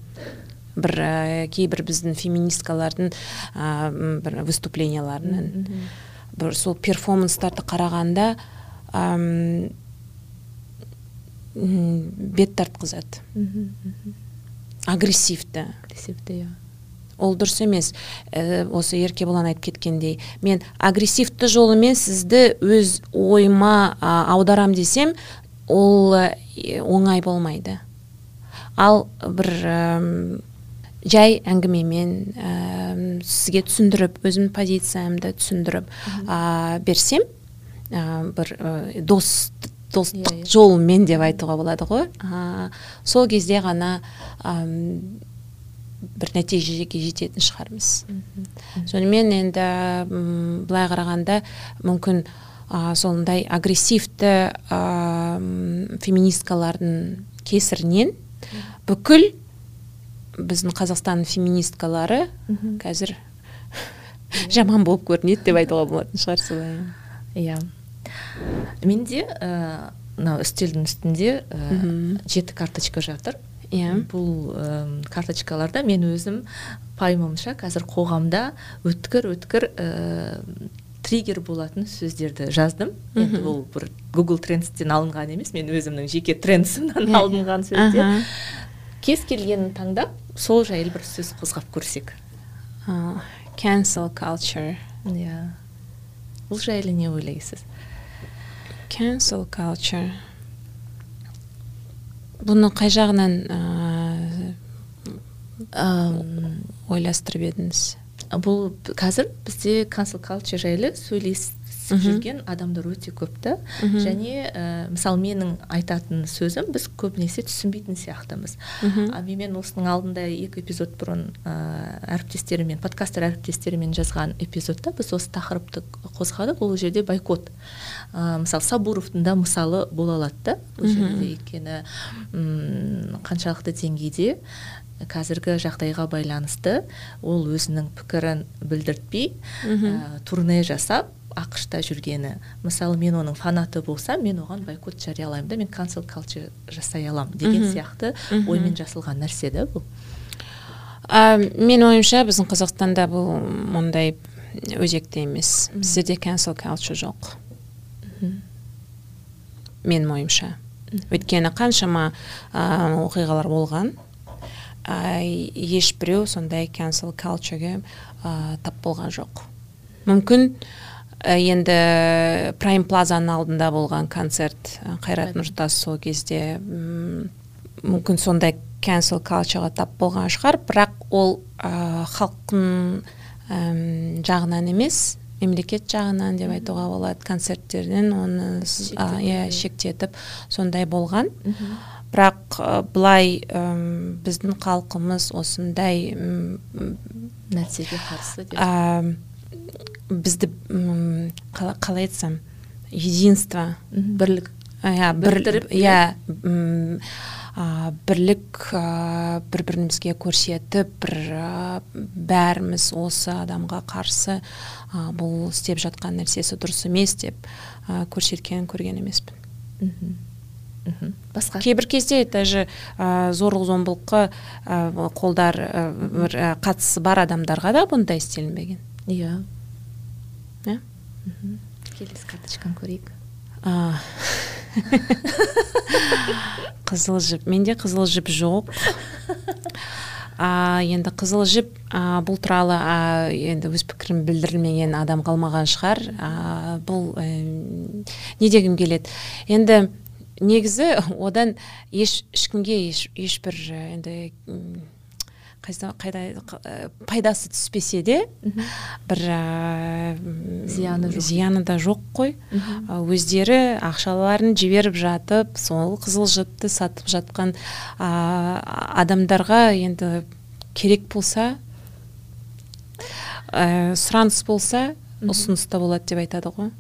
B: бір ә, кейбір біздің феминисткалардың ә, бір выступленияларынан. Бір сол перформанстарды қарағанда әм, бет тартқызады. Агрессивті.
A: Агрессивті иә.
B: Ол дұрыс емес. Ә, осы еркебұлан айтып кеткендей. Мен агрессивті жолымен сізді өз ойыма аударам десем ол оңай болмайды. Ал бір жай әңгімемен ә, сізге түсіндіріп өзімнің позициямды түсіндіріп ә, берсем ә, бір ә, дос достық yeah, иә, иә. жолымен деп айтуға болады ғой. Ә, сол кезде ғана бір нәтижеге жететін шығармыз. Сонымен енді былай қарағанда мүмкін ә, сондай агрессивті ә, феминисткалардың кесірінен бүкіл біздің қазақстанның феминисткалары қазір жаман болып көрінеді деп айтуға болатын шығар солай.
A: Иә. Менде мынау үстелдің үстінде жеті карточка жатыр.
B: Иә.
A: Бұл ә, карточкаларда мен өзім пайымымша қазір қоғамда өткір өткір ә, триггер болатын сөздерді жаздым. Енді бұл бір google трендстен алынған емес мен өзімнің жеке трендсімнен алынған сөздер. Кез келгенін таңдап сол жайлы бір сөз қозғап көрсек.
B: Uh, cancel culture.
A: Иә. Бұл жайлы не ойлайсыз?
B: Cancel culture. Бұны қай жағынан ойластырып едіңіз?
A: бұл қазір бізде cancel culture жайлы сөйлес қатысып жүрген адамдар өте көп та. Және ә, мысалы менің айтатын сөзім біз көбінесе түсінбейтін сияқтымыз. А мен осының алдында екі эпизод бұрын ә, әріптестеріммен подкастер әріптестеріммен жазған эпизодта біз осы тақырыпты қозғадық. Ол жерде бойкот. Ә, мысалы сабуровтың да мысалы бола алады да. Бұл жерде өйткені қаншалықты деңгейде қазіргі жағдайға байланысты ол өзінің пікірін білдіртпей ә, турне жасап ақшта жүргені. Мысалы мен оның фанаты болсам мен оған бойкот жариялаймын да мен cancel culture жасай аламын деген сияқты оймен жасалған нәрсе да бұл.
B: Ә, мен ойымша біздің қазақстанда бұл мұндай өзекті емес. Біздерде cancel culture жоқ. Менің ойымша. Өйткені қаншама ә, оқиғалар болған ә, ешбіреу сондай cancel cultureге ә, тап болған жоқ. Мүмкін енді прайм плазаның алдында болған концерт қайрат нұртас сол кезде мүмкін сондай cancel cultureға тап болған шығар. Бірақ ол ә, халықтың жағынан емес мемлекет жағынан деп айтуға болады. Концерттерден оны иә шектетіп сондай болған. Бірақ былай біздің халқымыз осындай
A: нәрсеге қарсы
B: деп? Бізді қалай айтсам единство
A: бірлік
B: иә. иә бірлік бір бірімізге көрсетіп бір бәріміз осы адамға қарсы бұл істеп жатқан нәрсесі дұрыс емес деп көрсеткенін көрген емеспін.
A: Басқа?
B: Кейбір кезде даже ә, зорлық зомбылыққа ә, қолдар ә, бір қатысы бар адамдарға да бұндай істелінбеген.
A: Иә
B: иә.
A: Келесі карточканы көрейік.
B: Қызыл жіп. Менде қызыл жіп жоқ. А, енді қызыл жіп а, бұл туралы енді өз пікірін білдірмеген адам қалмаған шығар. А, бұл не дегім келеді? Енді негізі одан еш ешкімге еш ешбір енді қайда, қайда пайдасы түспесе де бір ә,
A: зияны жоқ.
B: зияны да жоқ қой. Өздері ақшаларын жіберіп жатып сол қызыл жіпті сатып жатқан ә, адамдарға енді керек болса ә, сұраныс болса ұсыныс та болады деп айтады ғой.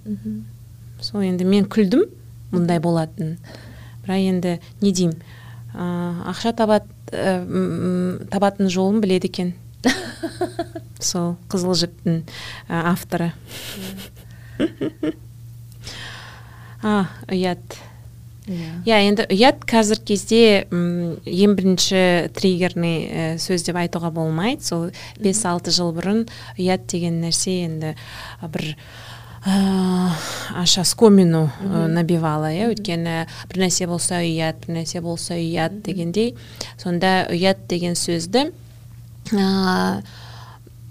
B: Сол енді мен күлдім мұндай болатын бірақ енді не деймін ақша табат, ә, табатын жолын біледі екен. Сол қызыл жіптің ә, авторы. А ұят. Иә. Енді ұят қазір кезде ең бірінші триггерный ә, сөз деп айтуға болмайды. Сол бес алты жыл бұрын ұят деген нәрсе енді бір аша скомину набивала иә өйткені бір нәрсе болса ұят бір нәрсе болса ұят дегендей. Сонда ұят деген сөзді ә,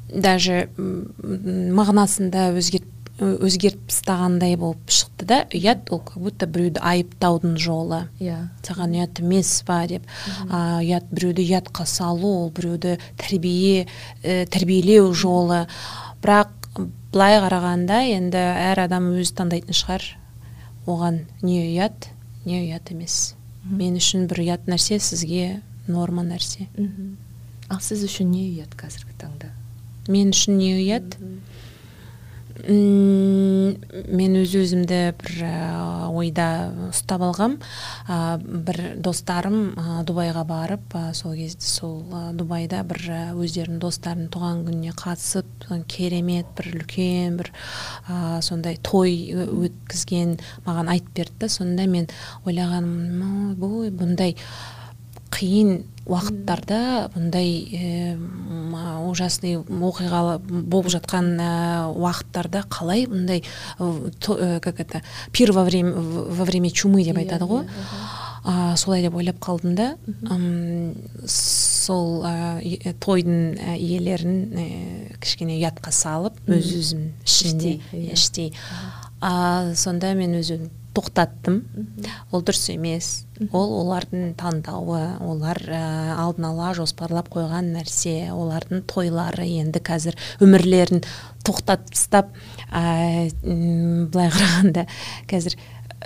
B: даже мағынасында өзгерт өзгертіп тастағандай болып шықты да ұят ол как будто біреуді айыптаудың жолы.
A: Иә.
B: Саған ұят емес па деп. А, ұят біреуді ұятқа салу ол біреуді тәрбие ә, тәрбиелеу жолы. Бірақ былай қарағанда енді әр адам өзі таңдайтын шығар. Оған не ұят не ұят емес. Мен үшін бір ұят нәрсе сізге норма нәрсе.
A: Ал сіз үшін не ұят қазіргі таңда?
B: Мен үшін не ұят? Мен өз өзімді бір ойда ұстап алғам. Бір достарым дубайға барып сол кезде сол дубайда бір өздерінің достарының туған күніне қатысып керемет бір үлкен бір сондай той өткізген маған айтып берді да сонда мен ойлағаным бұндай қиын уақыттарда бұндай ә, ужасный оқиға болып жатқан ә, уақыттарда қалай бұндай ә, как это пир во время во время чумы деп айтады ғой? а, солай деп ойлап қалдым да. Сол ә, тойдың иелерін ә, кішкене ұятқа салып өз өзім ішінде іштей а, сонда мен өзім тоқтаттым. Ол дұрыс емес. Ол олардың таңдауы олар ә, алдын ала жоспарлап қойған нәрсе олардың тойлары енді қазір өмірлерін тоқтатып тастап ә, былай қарағанда қазір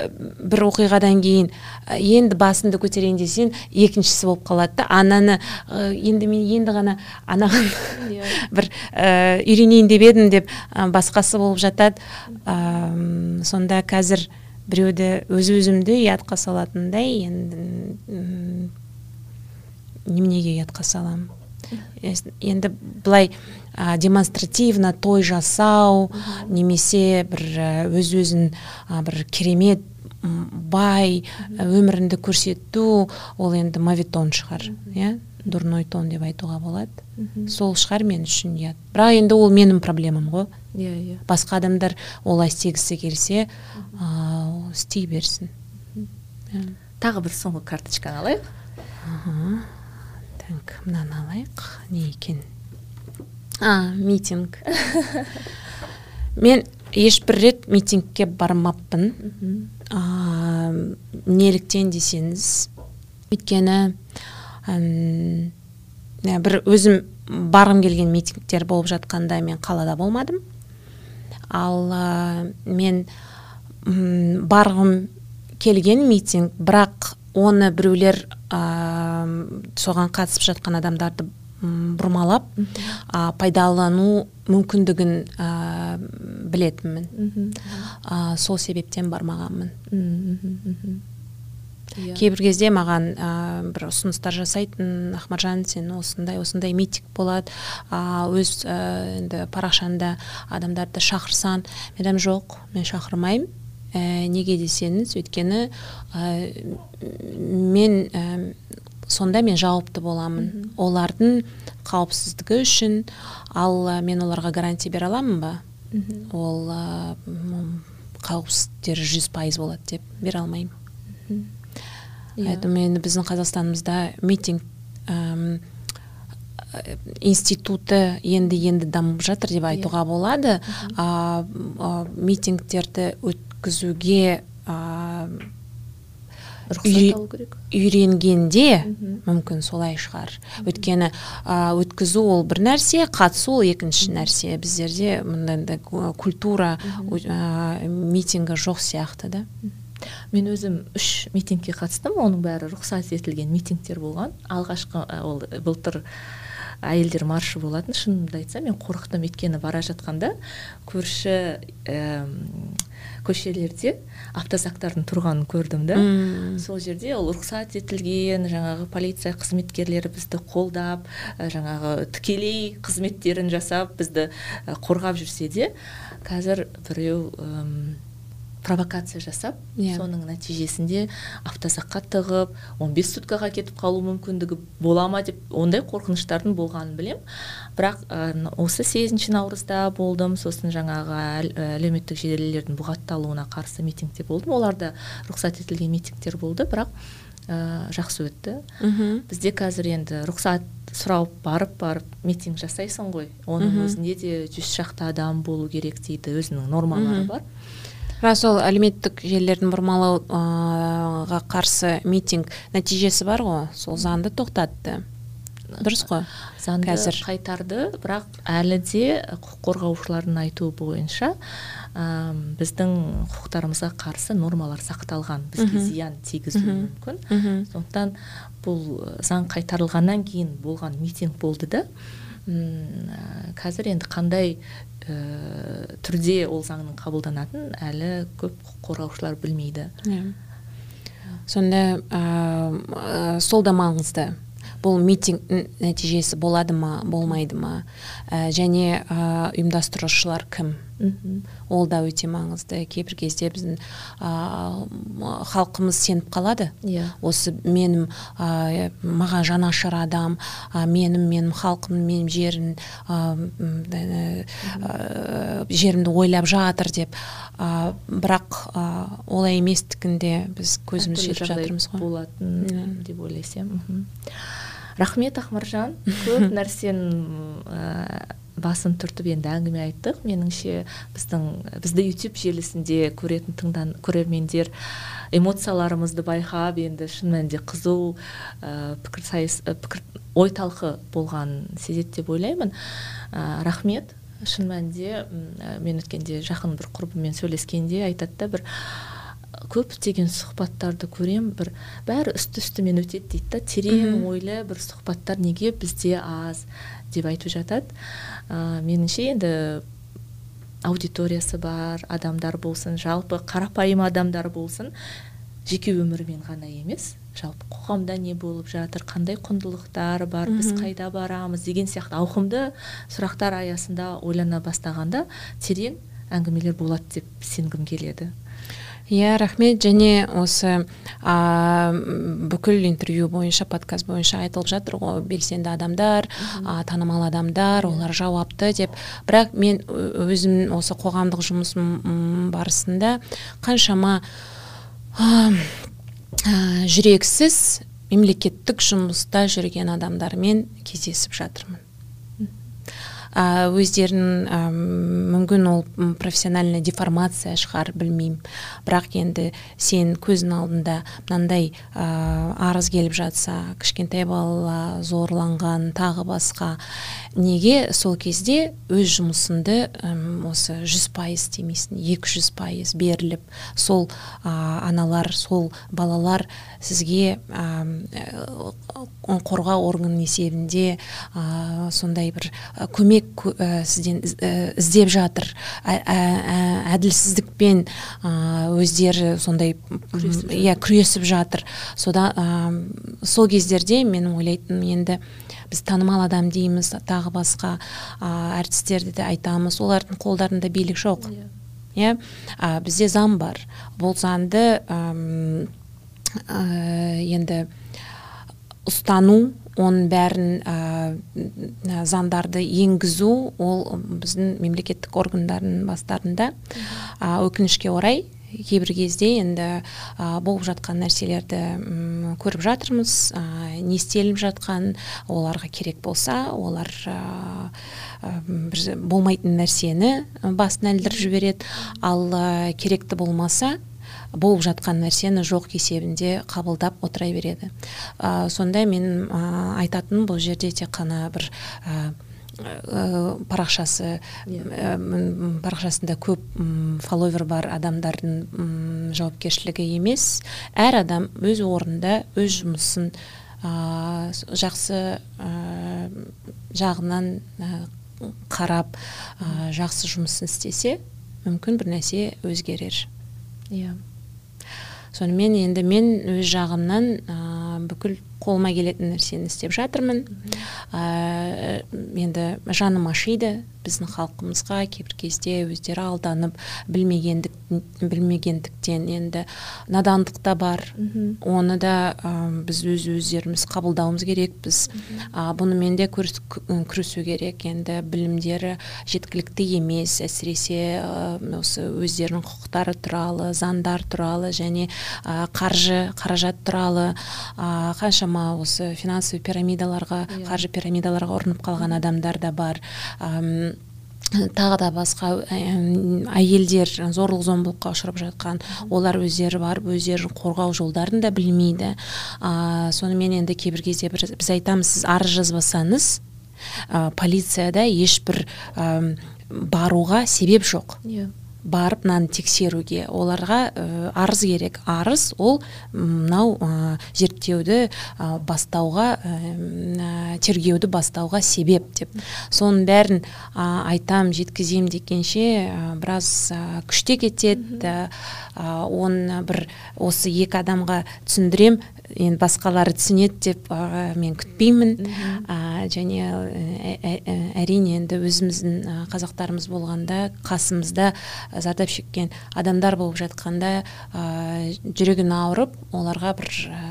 B: бір оқиғадан кейін енді басымды көтерейін десең екіншісі болып қалады да. Ананы енді мен енді ғана анаған иә. бір ә, үйренейін деп едім деп басқасы болып жатады. Ә, сонда қазір біреуді өз өзімді ұятқа салатындай енді неменеге ұятқа саламын енді былай ә, демонстративно той жасау немесе бір өз өзін бір керемет бай өміріңді көрсету ол енді мавитон шығар иә? Дурной тон деп айтуға болады. Сол шығар мен үшін ұят. Бірақ енді ол менің проблемам ғой.
A: Иә иә.
B: Басқа адамдар олай істегісі келсе істей берсін.
A: Тағы бір соңғы карточканы алайық.
B: Так мынаны алайық. Не екен? А митинг. Мен ешбір рет митингке бармаппын. Ә, неліктен десеңіз өйткені бір өзім барғым келген митингтер болып жатқанда мен қалада болмадым. Ал ә, мен м, барғым келген митинг бірақ оны біреулер ә, соған қатысып жатқан адамдарды бұрмалап ә, пайдалану мүмкіндігін ә, білетінмін. Ә, сол себептен бармағанмын. Yeah. кейбір кезде маған ә, бір ұсыныстар жасайтын ахмаржан сен осындай осындай митинг болады ә, өз ә, енді парақшаңда адамдарды шақырсаң мен жоқ мен шақырмаймын ә, неге десеңіз өйткені ә, мен ә, сонда мен жауапты боламын. Олардың қауіпсіздігі үшін ал ә, мен оларға гарантия бере аламын ба? Ол ә, қауіпсіздіктері жүз пайыз болады деп бере алмаймын. Поэтому енді біздің қазақстанымызда митинг әм, институты енді енді дамып жатыр деп айтуға болады. А, а, митингтерді өткізуге а, үйренгенде мүмкін солай шығар. Өйткені ә, өткізу ол бір нәрсе қатысу ол екінші нәрсе. Біздерде мындай культура ә, митингі жоқ сияқты да.
A: Мен өзім үш митингке қатыстым. Оның бәрі рұқсат етілген митингтер болған. Алғашқы ол былтыр әйелдер маршы болатын. Шынымды айтсам мен қорықтым. Өйткені бара жатқанда көрші ә, көшелерде автозактардың тұрғанын көрдім да. Сол жерде ол рұқсат етілген жаңағы полиция қызметкерлері бізді қолдап жаңағы тікелей қызметтерін жасап бізді қорғап жүрсе де қазір біреу провокация жасап yeah. Иә. соның нәтижесінде автозаққа тығып 15 суткаға кетіп қалу мүмкіндігі бола ма деп ондай қорқыныштардың болғанын білем. бірақ ә, осы сегізінші наурызда болдым. Сосын жаңағы әлеуметтік желілердің бұғатталуына қарсы митингте болдым. Оларда рұқсат етілген митингтер болды бірақ ә, жақсы өтті.
B: Mm
A: бізде қазір енді рұқсат сұрап барып барып митинг жасайсың ғой. Оның өзінде де жүз шақты адам болу керек дейді. Өзінің нормалары бар.
B: Рас ол әлеуметтік желілердің бұрмалауға қарсы митинг нәтижесі бар ғой. Сол заңды тоқтатты. Дұрыс қой.
A: Заңды қазір. қайтарды бірақ әлі де құқық қорғаушылардың айтуы бойынша ә, біздің құқықтарымызға қарсы нормалар сақталған. Бізге зиян тигізуі мүмкін. Сондықтан бұл заң қайтарылғаннан кейін болған митинг болды да. Қазір енді қандай ә, түрде ол заңның қабылданатынын әлі көп құқық қорғаушылар білмейді.
B: Иә. сонда ә, сол да маңызды бұл митинг нәтижесі болады ма болмайды ма ә, және ә, ұйымдастырушылар кім ол да өте маңызды. Кейбір кезде біздің халқымыз сеніп қалады.
A: Иә.
B: Осы менің ә, маған жанашыр адам ә, менің менің халқым менің жерім ә, жерімді ойлап жатыр деп. Бірақ олай еместігінде біз көзіміз жетіп жатырмыз ғой.
A: болатын деп ойласам рахмет ақмаржан. Көп нәрсені басын түртіп енді әңгіме айттық. Меніңше біздің бізді ютуб желісінде көретін тыңдан көрермендер эмоцияларымызды байқап енді шын мәнінде қызу ә, пікірсайыс ә, пікір ой талқы болғанын сезеді деп ойлаймын. Ә, рахмет. Шын мәнінде мен өткенде жақын бір құрбыммен сөйлескенде айтады да бір көптеген сұхбаттарды көрем бір бәрі үсті үстімен өтеді дейді да. Терең ойлы бір сұхбаттар неге бізде аз? деп айтып жатады. Ә, меніңше енді аудиториясы бар адамдар болсын жалпы қарапайым адамдар болсын жеке өмірімен ғана емес жалпы қоғамда не болып жатыр қандай құндылықтар бар біз қайда барамыз деген сияқты ауқымды сұрақтар аясында ойлана бастағанда терең әңгімелер болады деп сенгім келеді.
B: Иә рахмет және осы ә, бүкіл интервью бойынша подкаст бойынша айтылып жатыр ғой. Белсенді адамдар ә, танымал адамдар олар жауапты деп. Бірақ мен өзім осы қоғамдық жұмысым барысында қаншама ә, жүрексіз мемлекеттік жұмыста жүрген адамдармен кездесіп жатырмын. Өздерін мүмкін ол профессиональный деформация шығар білмеймін. Бірақ енді сен көзің алдында мынандай арыз келіп жатса кішкентай бала зорланған тағы басқа неге сол кезде өз жұмысыңды осы жүз пайыз істемейсің екі жүз пайыз беріліп сол аналар сол балалар сізге қорғау орган есебінде сондай бір көмек ә, сізден ә, іздеп жатыр. Әділсіздікпен өздері сондай иә күресіп жатыр. Сода сол кездерде мен ойлайтынмын енді біз танымал адам дейміз тағы басқа ә, әртістерді де айтамыз. Олардың қолдарында билік жоқ. Иә. Ә, бізде заң бар. Бұл заңды ә, енді ұстану оның бәрін ә, заңдарды енгізу ол біздің мемлекеттік органдардың бастарында. Ә, өкінішке орай кейбір кезде енді ә, болып жатқан нәрселерді көріп жатырмыз. Ә, не істеліп жатқан оларға керек болса олар ә, бір болмайтын нәрсені басын әлдіріп жібереді. Ал ә, керекті болмаса болып жатқан нәрсені жоқ есебінде қабылдап отыра береді. Ә, сонда мен ә, айтатыным бұл жерде тек қана бір ә, парақшасы ә, парақшасында көп фолловер бар адамдардың жауапкершілігі емес. Әр адам өз орнында өз жұмысын ә, жақсы ә, жағынан қарап ә, жақсы жұмысын істесе мүмкін бір нәрсе өзгерер.
A: Иә.
B: Сонымен енді мен өз жағымнан ә, бүкіл қолыма келетін нәрсені істеп жатырмын. Ә, енді жаным ашиды. Біздің халқымызға кейбір кезде өздері алданып білмегендік білмегендіктен енді надандық та бар. Оны да біз өз өздеріміз қабылдауымыз керекпіз ә, бұнымен де күресу керек. Енді білімдері жеткілікті емес. Әсіресе ә, осы өздерінің құқықтары туралы заңдар туралы және ә, қаржы қаражат туралы ә, қаншама осы финансовый пирамидаларға. Иә. қаржы пирамидаларға ұрынып қалған адамдар да бар. Тағы да басқа әйелдер зорлық зомбылыққа ұшырап жатқан олар өздері барып өздерін қорғау жолдарын да білмейді. Ә, сонымен енді кейбір кезде бір, біз айтамыз сіз арыз жазбасаңыз ә, полицияда ешбір ә, баруға себеп жоқ.
A: Yeah
B: барып мынаны тексеруге. Оларға ә, арыз керек. Арыз ол мынау ә, зерттеуді ә, бастауға ә, тергеуді бастауға себеп деп. Соның бәрін ә, айтам жеткізем дегенше ә, біраз ә, күште кетеді. Ә, оны бір осы екі адамға түсіндірем енді басқалары түсінеді деп ә, мен күтпеймін. Ә, және ә, әрине енді өзіміздің қазақтарымыз болғанда қасымызда зардап шеккен адамдар болып жатқанда ә, жүрегін ауырып оларға бір ә,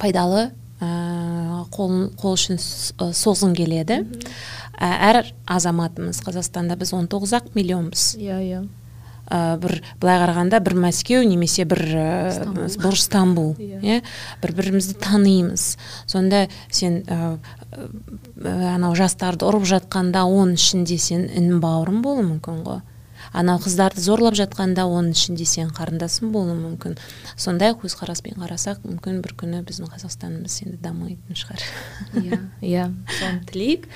B: пайдалы ә, қол, қол ұшын созғым келеді. Әр азаматымыз қазақстанда біз 19 ақ миллионбыз.
A: Иә иә.
B: Ә, бір былай қарағанда бір мәскеу немесе бір ә, бір стамбул
A: Иә.
B: иә? Бір бірімізді танимыз. Сонда сен ә, анау жастарды ұрып жатқанда оның ішінде сен ін бауырың болуы мүмкін ғой. Анау қыздарды зорлап жатқанда оның ішінде сен қарындасың болуы мүмкін. Сондай көзқараспен қарасақ мүмкін бір күні біздің қазақстанымыз енді дамитын шығар.
A: Иә иә. Соны тілейік.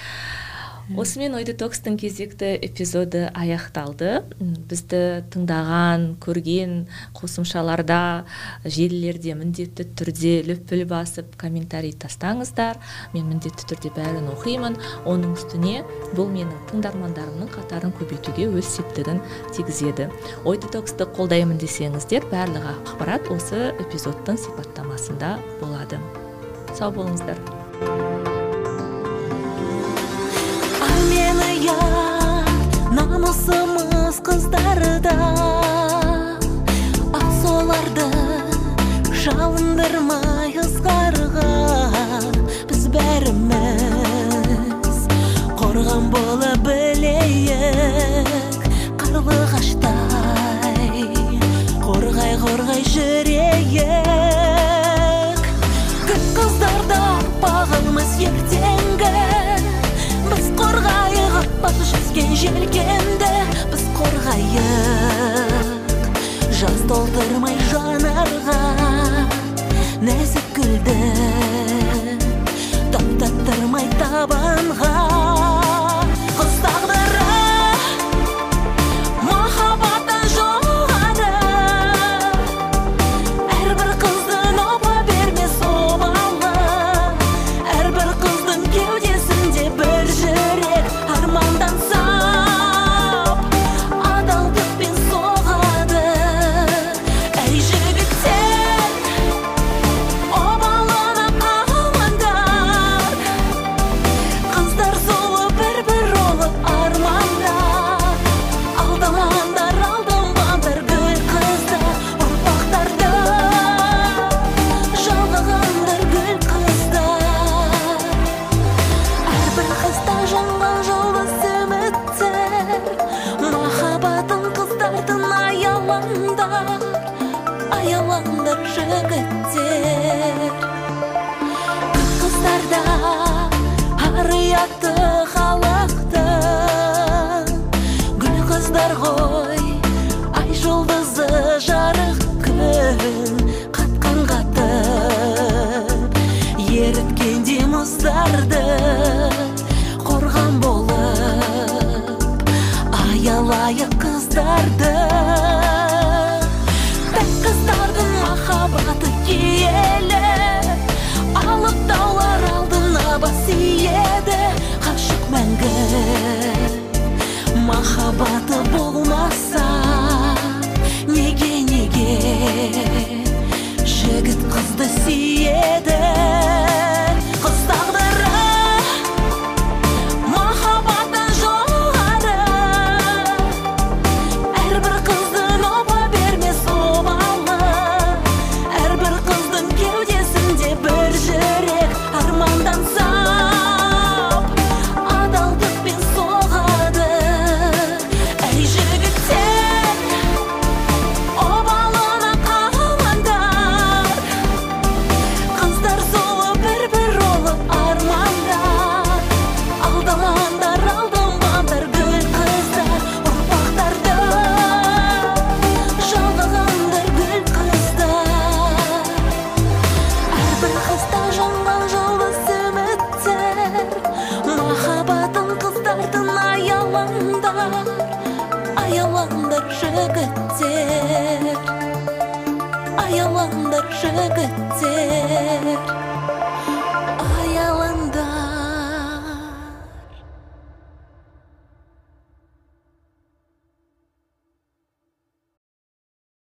A: Осымен ой детокстың кезекті эпизоды аяқталды. Бізді тыңдаған көрген қосымшаларда желілерде міндетті түрде лүпіл басып комментарий тастаңыздар. Мен міндетті түрде бәрін оқимын. Оның үстіне бұл менің тыңдармандарымның қатарын көбейтуге өз септігін тигізеді. Ой детоксты қолдаймын десеңіздер барлық ақпарат осы эпизодтың сипаттамасында болады. Сау болыңыздар.
C: Ұят намысымыз қыздарда ал соларды жалындырмай ызғарға біз бәріміз қорған бола білейік қарлығаштай қорғай қорғай жүрейік жүзген желкенді біз қорғайық. Жас толтырмай жанарға нәзік гүлді таптаттырмай табанға.